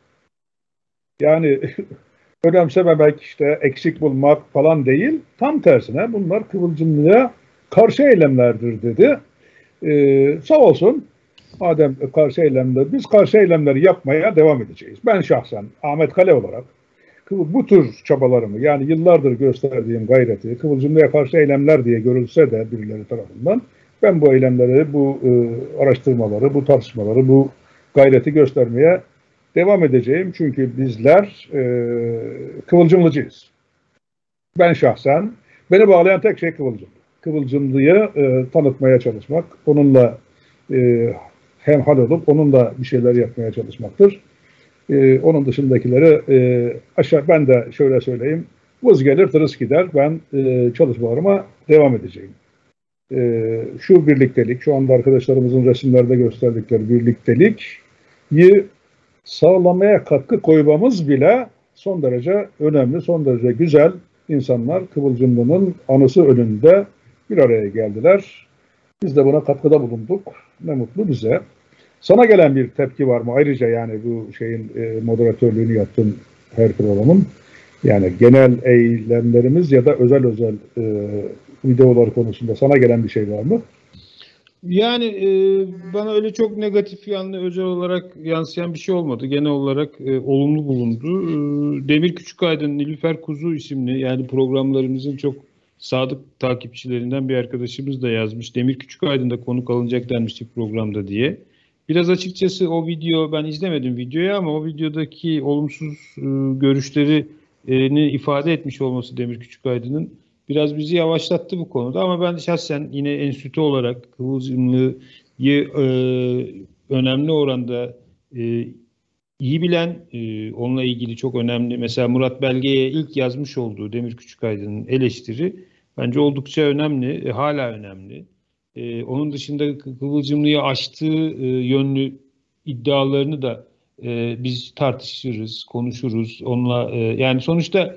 [SPEAKER 2] Yani önemsememek, işte eksik bulmak falan değil, tam tersine bunlar kıvılcımlığa karşı eylemlerdir dedi. Ee, sağ olsun madem karşı eylemler, biz karşı eylemleri yapmaya devam edeceğiz. Ben şahsen Ahmet Kale olarak bu tür çabalarımı yani yıllardır gösterdiğim gayreti Kıvılcımlı'ya karşı eylemler diye görülse de birileri tarafından ben bu eylemleri, bu e, araştırmaları, bu tartışmaları, bu gayreti göstermeye devam edeceğim. Çünkü bizler e, Kıvılcımlıcıyız. Ben şahsen, beni bağlayan tek şey Kıvılcımlı. Kıvılcımlıyı e, tanıtmaya çalışmak, onunla e, hemhal olup onunla bir şeyler yapmaya çalışmaktır. E, onun dışındakileri e, aşağı ben de şöyle söyleyeyim. Vız gelir tırıs gider. Ben e, çalışmalarıma devam edeceğim. E, şu birliktelik, şu anda arkadaşlarımızın resimlerde gösterdikleri birliktelik sağlamaya katkı koymamız bile son derece önemli, son derece güzel. insanlar Kıvılcımlı'nın anısı önünde bir araya geldiler. Biz de buna katkıda bulunduk. Ne mutlu bize. Sana gelen bir tepki var mı? Ayrıca yani bu şeyin e, moderatörlüğünü yaptın her programın. Yani genel eylemlerimiz ya da özel özel e, videolar konusunda sana gelen bir şey var mı?
[SPEAKER 1] Yani e, bana öyle çok negatif yanlı özel olarak yansıyan bir şey olmadı. Genel olarak e, olumlu bulundu. E, Demir Küçükaydın, Nilüfer Kuzu isimli yani programlarımızın çok sadık takipçilerinden bir arkadaşımız da yazmış. Demir Küçükaydın'da konuk alınacak denmişti programda diye. Biraz açıkçası o video ben izlemedim videoyu ama o videodaki olumsuz e, görüşlerini ifade etmiş olması Demir Küçükaydın'ın biraz bizi yavaşlattı bu konuda ama ben şahsen yine enstitü olarak Kıvılcımlı'yı e, önemli oranda e, iyi bilen, e, onunla ilgili çok önemli mesela Murat Belge'ye ilk yazmış olduğu Demir Küçükaydın'ın eleştiri bence oldukça önemli, e, hala önemli. E, onun dışında Kıvılcımlı'yı aştığı e, yönlü iddialarını da e, biz tartışırız, konuşuruz. Onunla e, yani sonuçta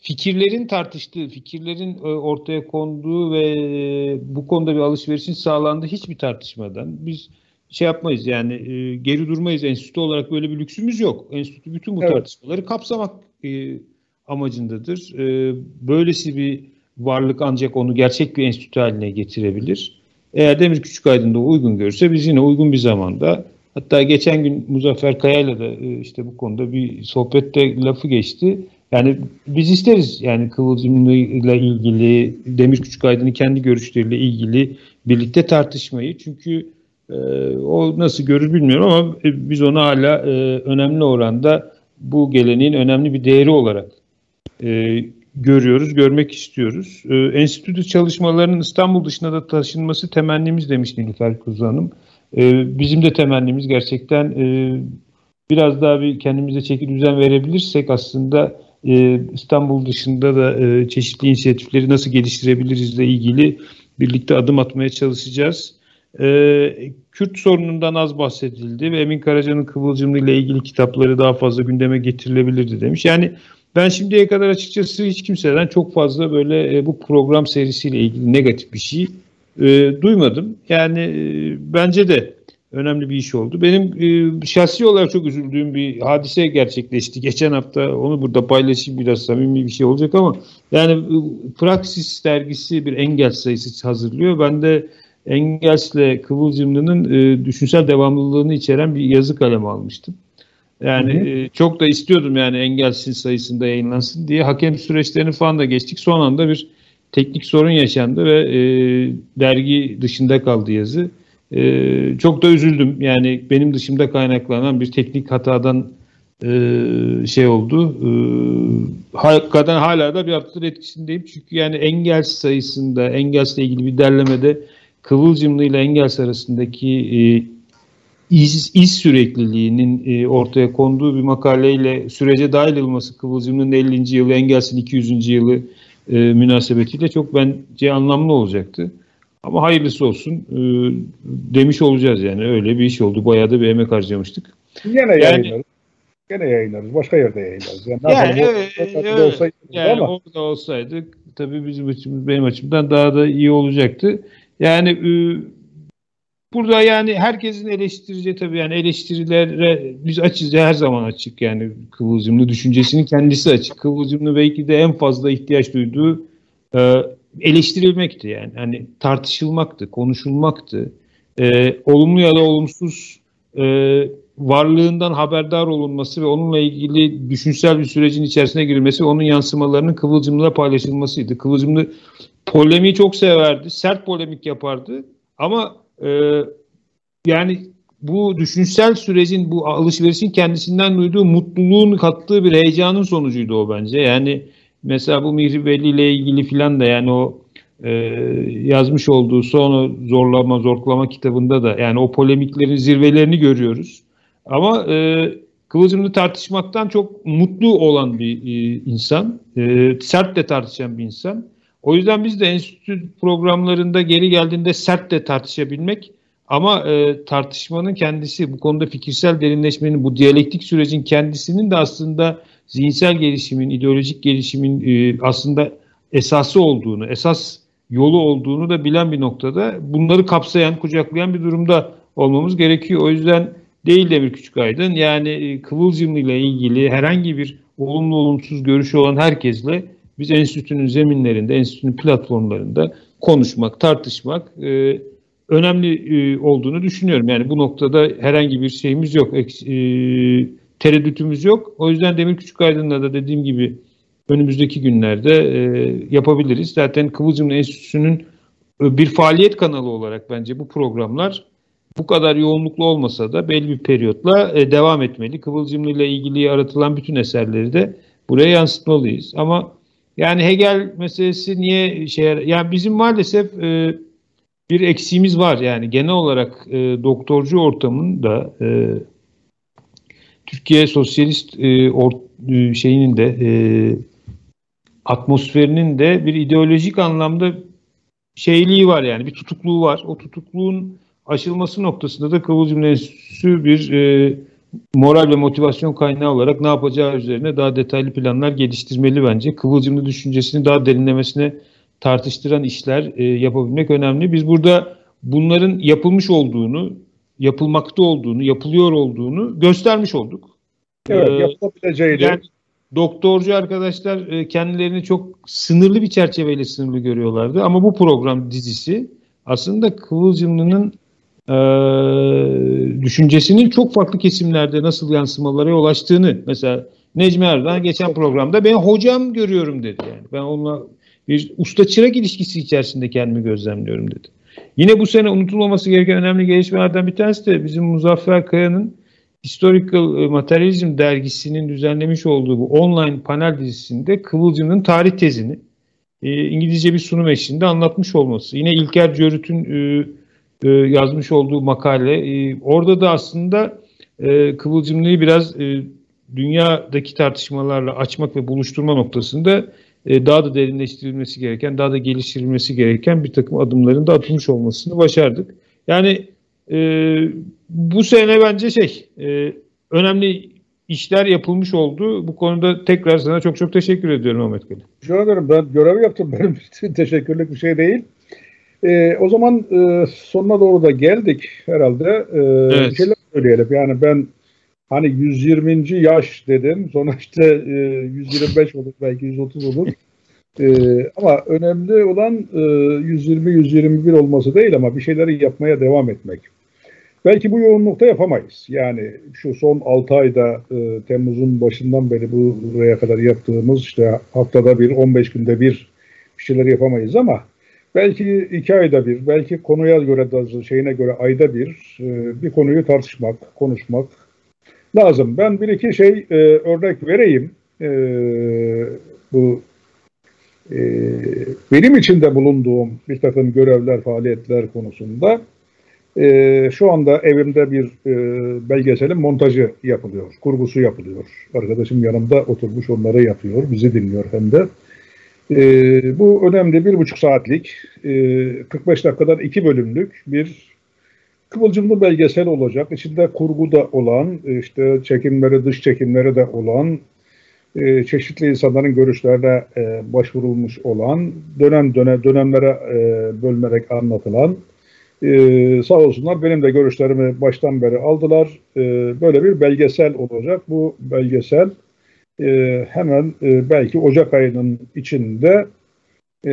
[SPEAKER 1] fikirlerin tartıştığı, fikirlerin e, ortaya konduğu ve e, bu konuda bir alışverişin sağlandığı hiçbir tartışmadan biz şey yapmayız yani e, geri durmayız. Enstitü olarak böyle bir lüksümüz yok. Enstitü bütün bu evet. tartışmaları kapsamak amacındadır. Böylesi bir varlık ancak onu gerçek bir enstitü haline getirebilir. Eğer Demir Küçükaydın da uygun görürse biz yine uygun bir zamanda hatta geçen gün Muzaffer Kaya'yla da işte bu konuda bir sohbette lafı geçti. Yani biz isteriz yani Kıvılcım'la ilgili, Demir Küçükaydın'ın kendi görüşleriyle ilgili birlikte tartışmayı. Çünkü e, o nasıl görür bilmiyorum ama e, biz onu hala e, önemli oranda bu geleneğin önemli bir değeri olarak e, görüyoruz, görmek istiyoruz. E, enstitü çalışmalarının İstanbul dışına da taşınması temennimiz demiş Nilüfer Kuzu Hanım. E, bizim de temennimiz gerçekten e, biraz daha bir kendimize çeki düzen verebilirsek aslında e, İstanbul dışında da e, çeşitli inisiyatifleri nasıl geliştirebilirizle ilgili birlikte adım atmaya çalışacağız. E, Kürt sorunundan az bahsedildi ve Emin Karaca'nın Kıvılcımlı ile ilgili kitapları daha fazla gündeme getirilebilirdi demiş. Yani ben şimdiye kadar açıkçası hiç kimseden çok fazla böyle e, bu program serisiyle ilgili negatif bir şey e, duymadım. Yani e, bence de önemli bir iş oldu. Benim e, şahsi olarak çok üzüldüğüm bir hadise gerçekleşti. Geçen hafta onu burada paylaşayım biraz samimi bir şey olacak ama yani e, Praksis dergisi bir engel sayısı hazırlıyor. Ben de Engels'le Kıvılcımlı'nın e, düşünsel devamlılığını içeren bir yazı kalemi almıştım. Yani hı hı. E, çok da istiyordum yani Engels'in sayısında yayınlansın diye. Hakem süreçlerini falan da geçtik. Son anda bir teknik sorun yaşandı ve e, dergi dışında kaldı yazı. Ee, çok da üzüldüm. Yani benim dışımda kaynaklanan bir teknik hatadan e, şey oldu. E, hakikaten hala da bir haftadır etkisindeyim. Çünkü yani engel sayısında, engelsle ilgili bir derlemede Kıvılcımlı ile Engels arasındaki e, iz, iz sürekliliğinin e, ortaya konduğu bir makaleyle sürece dahil olması Kıvılcımlı'nın 50. yılı, Engels'in 200. yılı e, münasebetiyle çok bence anlamlı olacaktı. Ama hayırlısı olsun e, demiş olacağız yani. Öyle bir iş oldu. Bayağı da bir emek harcamıştık.
[SPEAKER 2] Yine yani, yayınlarız. Gene yayınlarız. Başka yerde yayınlarız. Yani,
[SPEAKER 1] yani evet, evet, olsaydı yani ama. orada olsaydı tabii bizim açımız benim açımdan daha da iyi olacaktı. Yani e, burada yani herkesin eleştirici tabii yani eleştirilere biz açız her zaman açık yani Kıvılcımlı düşüncesinin kendisi açık. Kıvılcımlı belki de en fazla ihtiyaç duyduğu e, eleştirilmekti yani. Hani tartışılmaktı, konuşulmaktı. e, olumlu ya da olumsuz e, varlığından haberdar olunması ve onunla ilgili düşünsel bir sürecin içerisine girilmesi onun yansımalarının Kıvılcım'la paylaşılmasıydı. Kıvılcımlı polemiği çok severdi, sert polemik yapardı ama e, yani bu düşünsel sürecin, bu alışverişin kendisinden duyduğu mutluluğun kattığı bir heyecanın sonucuydu o bence. Yani mesela bu Mihri Belli ile ilgili filan da yani o e, yazmış olduğu son zorlama zorlama kitabında da yani o polemiklerin zirvelerini görüyoruz. Ama e, Kıvılcım'ı tartışmaktan çok mutlu olan bir e, insan, e, sert de tartışan bir insan. O yüzden biz de enstitü programlarında geri geldiğinde sert de tartışabilmek ama e, tartışmanın kendisi bu konuda fikirsel derinleşmenin bu diyalektik sürecin kendisinin de aslında zihinsel gelişimin, ideolojik gelişimin e, aslında esası olduğunu, esas yolu olduğunu da bilen bir noktada bunları kapsayan, kucaklayan bir durumda olmamız gerekiyor. O yüzden değil Demir Küçükaydın yani e, Kıvılcımlı ile ilgili herhangi bir olumlu olumsuz görüşü olan herkesle biz enstitünün zeminlerinde, enstitünün platformlarında konuşmak, tartışmak e, önemli e, olduğunu düşünüyorum. Yani bu noktada herhangi bir şeyimiz yok, e, tereddütümüz yok. O yüzden Demir Küçükaydın'la da dediğim gibi önümüzdeki günlerde e, yapabiliriz. Zaten Kıvılcım Enstitüsü'nün e, bir faaliyet kanalı olarak bence bu programlar bu kadar yoğunluklu olmasa da belli bir periyotla e, devam etmeli. Kıvılcımlı ile ilgili yaratılan bütün eserleri de buraya yansıtmalıyız. Ama yani Hegel meselesi niye şey yani bizim maalesef e, bir eksiğimiz var yani genel olarak e, doktorcu ortamında e, Türkiye sosyalist e, or, e, şeyinin de e, atmosferinin de bir ideolojik anlamda şeyliği var yani bir tutukluğu var. O tutukluğun aşılması noktasında da Kıvılcım Enstitüsü bir e, moral ve motivasyon kaynağı olarak ne yapacağı üzerine daha detaylı planlar geliştirmeli bence. Kıvılcımlı düşüncesini daha derinlemesine tartıştıran işler e, yapabilmek önemli. Biz burada bunların yapılmış olduğunu, yapılmakta olduğunu, yapılıyor olduğunu göstermiş olduk.
[SPEAKER 2] Evet, ee, yapılabileceği
[SPEAKER 1] yani, doktorcu arkadaşlar e, kendilerini çok sınırlı bir çerçeveyle sınırlı görüyorlardı. Ama bu program dizisi aslında Kıvılcımlı'nın e, düşüncesinin çok farklı kesimlerde nasıl yansımalara yol açtığını mesela Necmi Erdoğan geçen programda ben hocam görüyorum dedi yani. Ben onunla bir usta çırak ilişkisi içerisinde kendimi gözlemliyorum dedi. Yine bu sene unutulmaması gereken önemli gelişmelerden bir tanesi de bizim Muzaffer Kaya'nın Historical Materialism dergisinin düzenlemiş olduğu bu online panel dizisinde Kıvılcım'ın tarih tezini e, İngilizce bir sunum eşliğinde anlatmış olması. Yine İlker Cörüt'ün e, e, yazmış olduğu makale. E, orada da aslında e, Kıvılcımlı'yı biraz e, dünyadaki tartışmalarla açmak ve buluşturma noktasında daha da derinleştirilmesi gereken, daha da geliştirilmesi gereken bir takım adımların da atılmış olmasını başardık. Yani bu sene bence şey önemli işler yapılmış oldu. Bu konuda tekrar sana çok çok teşekkür ediyorum Ahmet Kali.
[SPEAKER 2] Rica ederim. Ben görev yaptım. Benim teşekkürlük bir şey değil. E, o zaman e, sonuna doğru da geldik herhalde. E, evet. Bir şeyler söyleyelim. Yani ben hani 120. yaş dedim. Sonra işte e, 125 olur belki 130 olur. E, ama önemli olan e, 120-121 olması değil ama bir şeyleri yapmaya devam etmek. Belki bu yoğunlukta yapamayız. Yani şu son 6 ayda e, Temmuz'un başından beri buraya kadar yaptığımız işte haftada bir, 15 günde bir bir şeyler yapamayız ama belki iki ayda bir, belki konuya göre da şeyine göre ayda bir e, bir konuyu tartışmak, konuşmak lazım. Ben bir iki şey e, örnek vereyim. E, bu e, benim içinde bulunduğum bir takım görevler, faaliyetler konusunda şu anda evimde bir belgeselin montajı yapılıyor, kurgusu yapılıyor. Arkadaşım yanımda oturmuş onları yapıyor, bizi dinliyor hem de. E, bu önemli bir buçuk saatlik, e, 45 dakikadan iki bölümlük bir kıvılcımlı belgesel olacak. İçinde kurgu da olan, işte çekimleri, dış çekimleri de olan, e, çeşitli insanların görüşlerine e, başvurulmuş olan, dönem dönem dönemlere e, bölünerek anlatılan, e, sağ olsunlar benim de görüşlerimi baştan beri aldılar. E, böyle bir belgesel olacak. Bu belgesel e, hemen e, belki Ocak ayının içinde e,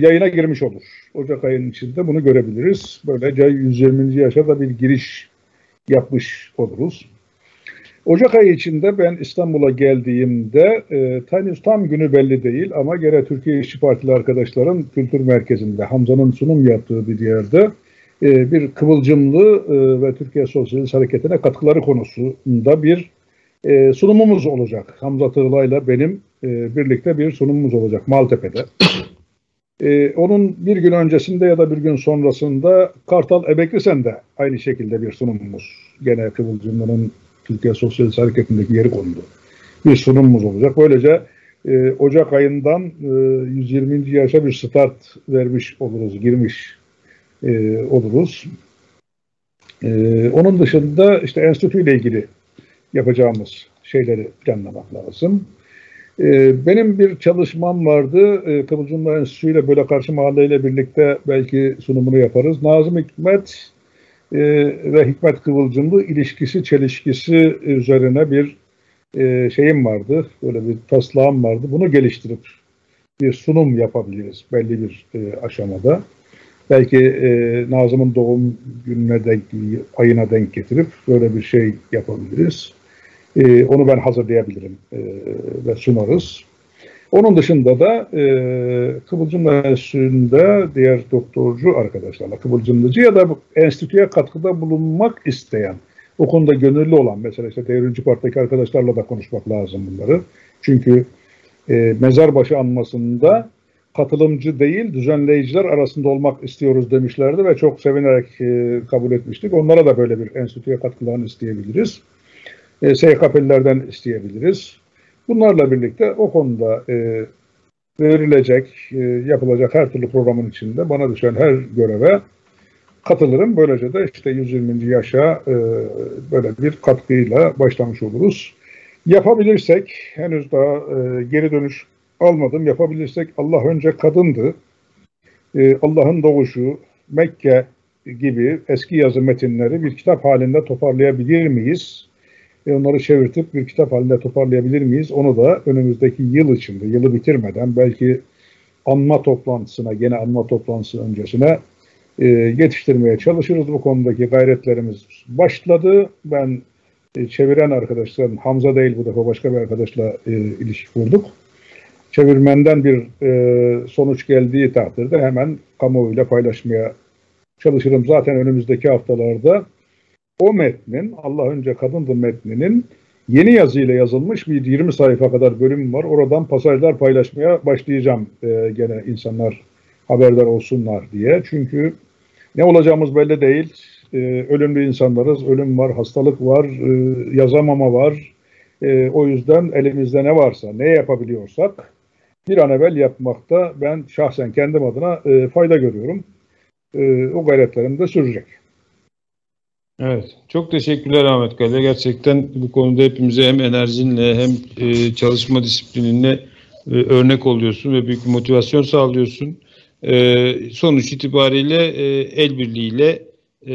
[SPEAKER 2] yayına girmiş olur. Ocak ayının içinde bunu görebiliriz. Böylece 120. yaşa da bir giriş yapmış oluruz. Ocak ayı içinde ben İstanbul'a geldiğimde e, henüz tam günü belli değil ama gene Türkiye İşçi Partili arkadaşların kültür merkezinde Hamza'nın sunum yaptığı bir yerde e, bir kıvılcımlı e, ve Türkiye Sosyalist Hareketi'ne katkıları konusunda bir e, sunumumuz olacak. Hamza Tığla'yla benim e, birlikte bir sunumumuz olacak Maltepe'de. E, onun bir gün öncesinde ya da bir gün sonrasında Kartal Ebeklisen'de aynı şekilde bir sunumumuz. Gene Kıvılcımlı'nın Türkiye Sosyalist Hareketi'ndeki yeri kondu. Bir sunumumuz olacak. Böylece e, Ocak ayından e, 120. yaşa bir start vermiş oluruz, girmiş e, oluruz. E, onun dışında işte enstitüyle ilgili yapacağımız şeyleri planlamak lazım. E, benim bir çalışmam vardı. E, Kıvılcımlar Enstitüsü ile böyle karşı mahalleyle birlikte belki sunumunu yaparız. Nazım Hikmet e, ve Hikmet Kıvılcımlı ilişkisi, çelişkisi üzerine bir e, şeyim vardı. Böyle bir taslağım vardı. Bunu geliştirip bir sunum yapabiliriz belli bir e, aşamada. Belki Nazım'ın doğum gününe denk, ayına denk getirip böyle bir şey yapabiliriz. E, onu ben hazırlayabilirim e, ve sunarız. Onun dışında da e, Kıvılcım Enstitüsü'nde diğer doktorcu arkadaşlarla, Kıvılcımlıcı ya da enstitüye katkıda bulunmak isteyen, o konuda gönüllü olan, mesela işte Devrimci Parti'deki arkadaşlarla da konuşmak lazım bunları. Çünkü e, mezarbaşı anmasında katılımcı değil, düzenleyiciler arasında olmak istiyoruz demişlerdi ve çok sevinerek e, kabul etmiştik. Onlara da böyle bir enstitüye katkılarını isteyebiliriz. E, SKP'lilerden isteyebiliriz. Bunlarla birlikte o konuda e, verilecek, e, yapılacak her türlü programın içinde bana düşen her göreve katılırım. Böylece de işte 120. yaşa e, böyle bir katkıyla başlamış oluruz. Yapabilirsek, henüz daha e, geri dönüş almadım, yapabilirsek Allah önce kadındı. E, Allah'ın doğuşu, Mekke gibi eski yazı metinleri bir kitap halinde toparlayabilir miyiz? Ve onları çevirtip bir kitap halinde toparlayabilir miyiz? Onu da önümüzdeki yıl içinde, yılı bitirmeden belki anma toplantısına, gene anma toplantısı öncesine e, yetiştirmeye çalışırız. Bu konudaki gayretlerimiz başladı. Ben e, çeviren arkadaşların, Hamza değil bu defa başka bir arkadaşla e, ilişki kurduk. Çevirmenden bir e, sonuç geldiği takdirde hemen kamuoyuyla paylaşmaya çalışırım. Zaten önümüzdeki haftalarda o metnin, Allah önce kadındı metninin yeni yazıyla yazılmış bir 20 sayfa kadar bölüm var. Oradan pasajlar paylaşmaya başlayacağım e, gene insanlar haberdar olsunlar diye. Çünkü ne olacağımız belli değil. E, ölümlü insanlarız, ölüm var, hastalık var, e, yazamama var. E, o yüzden elimizde ne varsa, ne yapabiliyorsak bir an evvel yapmakta ben şahsen kendim adına e, fayda görüyorum. E, o gayretlerim de sürecek.
[SPEAKER 1] Evet. Çok teşekkürler Ahmet Kale. Gerçekten bu konuda hepimize hem enerjinle hem e, çalışma disiplininle e, örnek oluyorsun ve büyük bir motivasyon sağlıyorsun. E, sonuç itibariyle e, el birliğiyle e,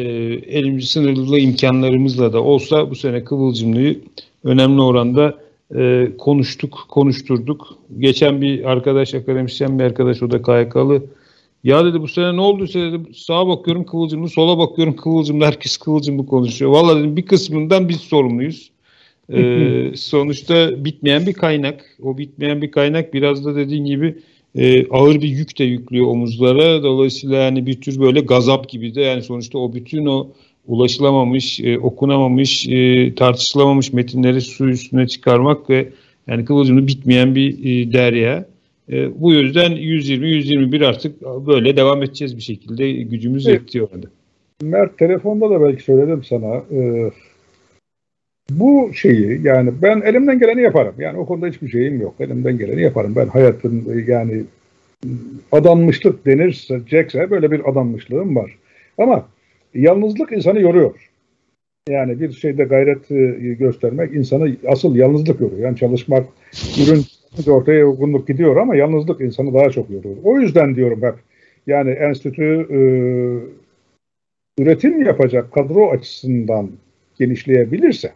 [SPEAKER 1] elimiz sınırlı imkanlarımızla da olsa bu sene Kıvılcımlı'yı önemli oranda e, konuştuk, konuşturduk. Geçen bir arkadaş, akademisyen bir arkadaş, o da KYK'lı ya dedi bu sene ne oldu dedi sağa bakıyorum kıvılcımlı sola bakıyorum kıvılcımlı herkes kıvılcımlı konuşuyor. Valla dedim bir kısmından biz sorumluyuz. Ee, sonuçta bitmeyen bir kaynak. O bitmeyen bir kaynak biraz da dediğin gibi e, ağır bir yük de yüklüyor omuzlara. Dolayısıyla yani bir tür böyle gazap gibi de yani sonuçta o bütün o ulaşılamamış, e, okunamamış, e, tartışılamamış metinleri su üstüne çıkarmak ve yani kıvılcımlı bitmeyen bir e, derya. E, bu yüzden 120-121 artık böyle devam edeceğiz bir şekilde. Gücümüz evet. yetiyor orada.
[SPEAKER 2] Mert telefonda da belki söyledim sana. E, bu şeyi yani ben elimden geleni yaparım. Yani o konuda hiçbir şeyim yok. Elimden geleni yaparım. Ben hayatın yani adanmışlık denirse Jack'se böyle bir adanmışlığım var. Ama yalnızlık insanı yoruyor. Yani bir şeyde gayret e, göstermek insanı asıl yalnızlık yoruyor. Yani çalışmak, ürün ortaya yorgunluk gidiyor ama yalnızlık insanı daha çok yoruyor. O yüzden diyorum hep yani enstitü e, üretim yapacak kadro açısından genişleyebilirse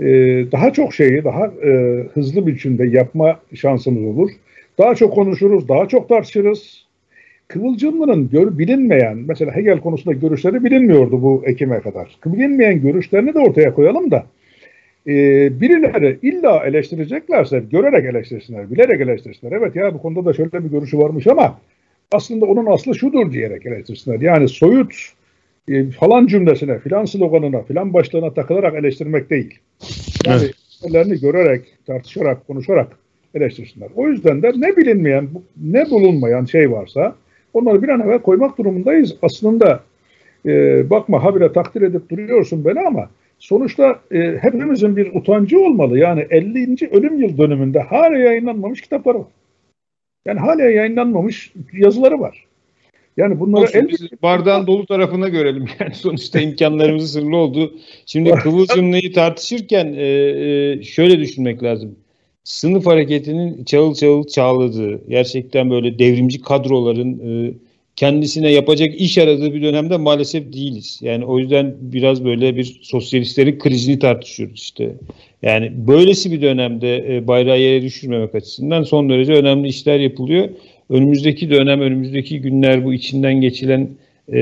[SPEAKER 2] e, daha çok şeyi daha e, hızlı biçimde yapma şansımız olur. Daha çok konuşuruz, daha çok tartışırız. Kıvılcımlı'nın gör, bilinmeyen, mesela Hegel konusunda görüşleri bilinmiyordu bu Ekim'e kadar. Bilinmeyen görüşlerini de ortaya koyalım da e, birileri illa eleştireceklerse görerek eleştirsinler, bilerek eleştirsinler. Evet ya bu konuda da şöyle bir görüşü varmış ama aslında onun aslı şudur diyerek eleştirsinler. Yani soyut e, falan cümlesine, filan sloganına, filan başlığına takılarak eleştirmek değil. Yani evet. görerek, tartışarak, konuşarak eleştirsinler. O yüzden de ne bilinmeyen, ne bulunmayan şey varsa onları bir an evvel koymak durumundayız. Aslında e, bakma habire takdir edip duruyorsun beni ama sonuçta e, hepimizin bir utancı olmalı. Yani 50. ölüm yıl dönümünde hala yayınlanmamış kitapları var. Yani hala yayınlanmamış yazıları var.
[SPEAKER 1] Yani bunları Olsun, biz bardağın dolu tarafına görelim. Yani sonuçta imkanlarımız sınırlı oldu. Şimdi Kıvılcımlı'yı tartışırken e, e, şöyle düşünmek lazım. Sınıf hareketinin çağıl çağıl çağladığı, gerçekten böyle devrimci kadroların e, kendisine yapacak iş aradığı bir dönemde maalesef değiliz. Yani o yüzden biraz böyle bir sosyalistlerin krizini tartışıyoruz işte. Yani böylesi bir dönemde e, bayrağı yere düşürmemek açısından son derece önemli işler yapılıyor. Önümüzdeki dönem, önümüzdeki günler bu içinden geçilen e,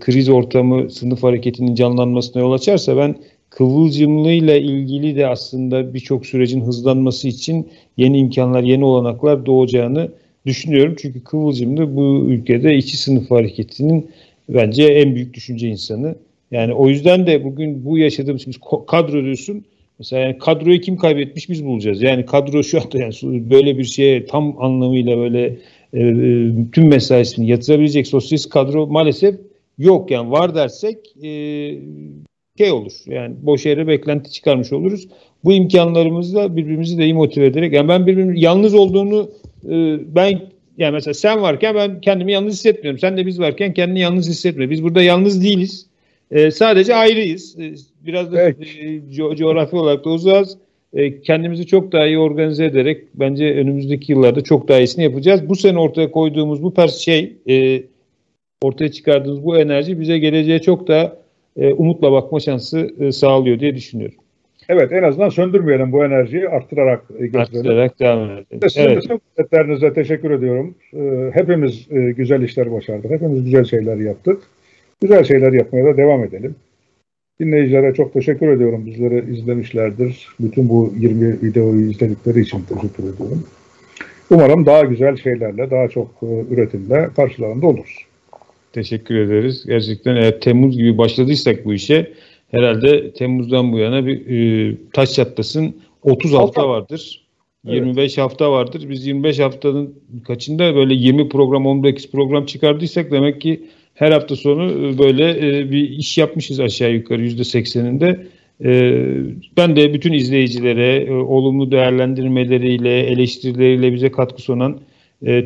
[SPEAKER 1] kriz ortamı sınıf hareketinin canlanmasına yol açarsa ben Kıvılcımlıyla ilgili de aslında birçok sürecin hızlanması için yeni imkanlar, yeni olanaklar doğacağını düşünüyorum. Çünkü Kıvılcımlı bu ülkede iki sınıf hareketinin bence en büyük düşünce insanı. Yani o yüzden de bugün bu yaşadığımız kadro diyorsun. Mesela yani kadroyu kim kaybetmiş biz bulacağız. Yani kadro şu anda yani böyle bir şeye tam anlamıyla böyle e, e, tüm mesaisini yatırabilecek sosyalist kadro maalesef yok. Yani var dersek e, şey olur. Yani boş yere beklenti çıkarmış oluruz. Bu imkanlarımızla birbirimizi de iyi motive ederek yani ben birbirimin yalnız olduğunu e, ben yani mesela sen varken ben kendimi yalnız hissetmiyorum. Sen de biz varken kendini yalnız hissetmiyor. Biz burada yalnız değiliz. E, sadece ayrıyız. E, biraz da evet. e, co coğrafi olarak da uzağız. E, kendimizi çok daha iyi organize ederek bence önümüzdeki yıllarda çok daha iyisini yapacağız. Bu sene ortaya koyduğumuz bu pers şey e, ortaya çıkardığımız bu enerji bize geleceğe çok daha e, umutla bakma şansı e, sağlıyor diye düşünüyorum.
[SPEAKER 2] Evet en azından söndürmeyelim bu enerjiyi arttırarak e, götürelim. Arttırarak devam edelim. Sizin evet. teşekkür ediyorum. E, hepimiz e, güzel işler başardık. Hepimiz güzel şeyler yaptık. Güzel şeyler yapmaya da devam edelim. Dinleyicilere çok teşekkür ediyorum. Bizleri izlemişlerdir. Bütün bu 20 videoyu izledikleri için teşekkür ediyorum. Umarım daha güzel şeylerle, daha çok üretimle karşılarında oluruz.
[SPEAKER 1] Teşekkür ederiz. Gerçekten eğer Temmuz gibi başladıysak bu işe herhalde Temmuz'dan bu yana bir e, taş çatlasın 30 hafta vardır. Evet. 25 hafta vardır. Biz 25 haftanın kaçında böyle 20 program 18 program çıkardıysak demek ki her hafta sonu e, böyle e, bir iş yapmışız aşağı yukarı %80'inde. E, ben de bütün izleyicilere olumlu değerlendirmeleriyle, eleştirileriyle bize katkı sunan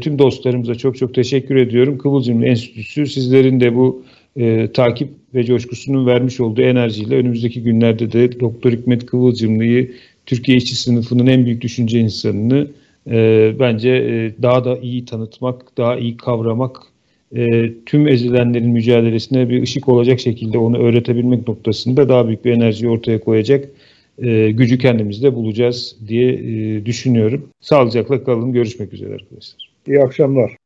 [SPEAKER 1] tüm dostlarımıza çok çok teşekkür ediyorum. Kıvılcım Enstitüsü sizlerin de bu e, takip ve coşkusunun vermiş olduğu enerjiyle önümüzdeki günlerde de Doktor Hikmet Kıvılcımlı'yı Türkiye işçi sınıfının en büyük düşünce insanını e, bence e, daha da iyi tanıtmak, daha iyi kavramak, e, tüm ezilenlerin mücadelesine bir ışık olacak şekilde onu öğretebilmek noktasında daha büyük bir enerji ortaya koyacak e, gücü kendimizde bulacağız diye e, düşünüyorum. Sağlıcakla kalın. Görüşmek üzere arkadaşlar.
[SPEAKER 2] İyi akşamlar.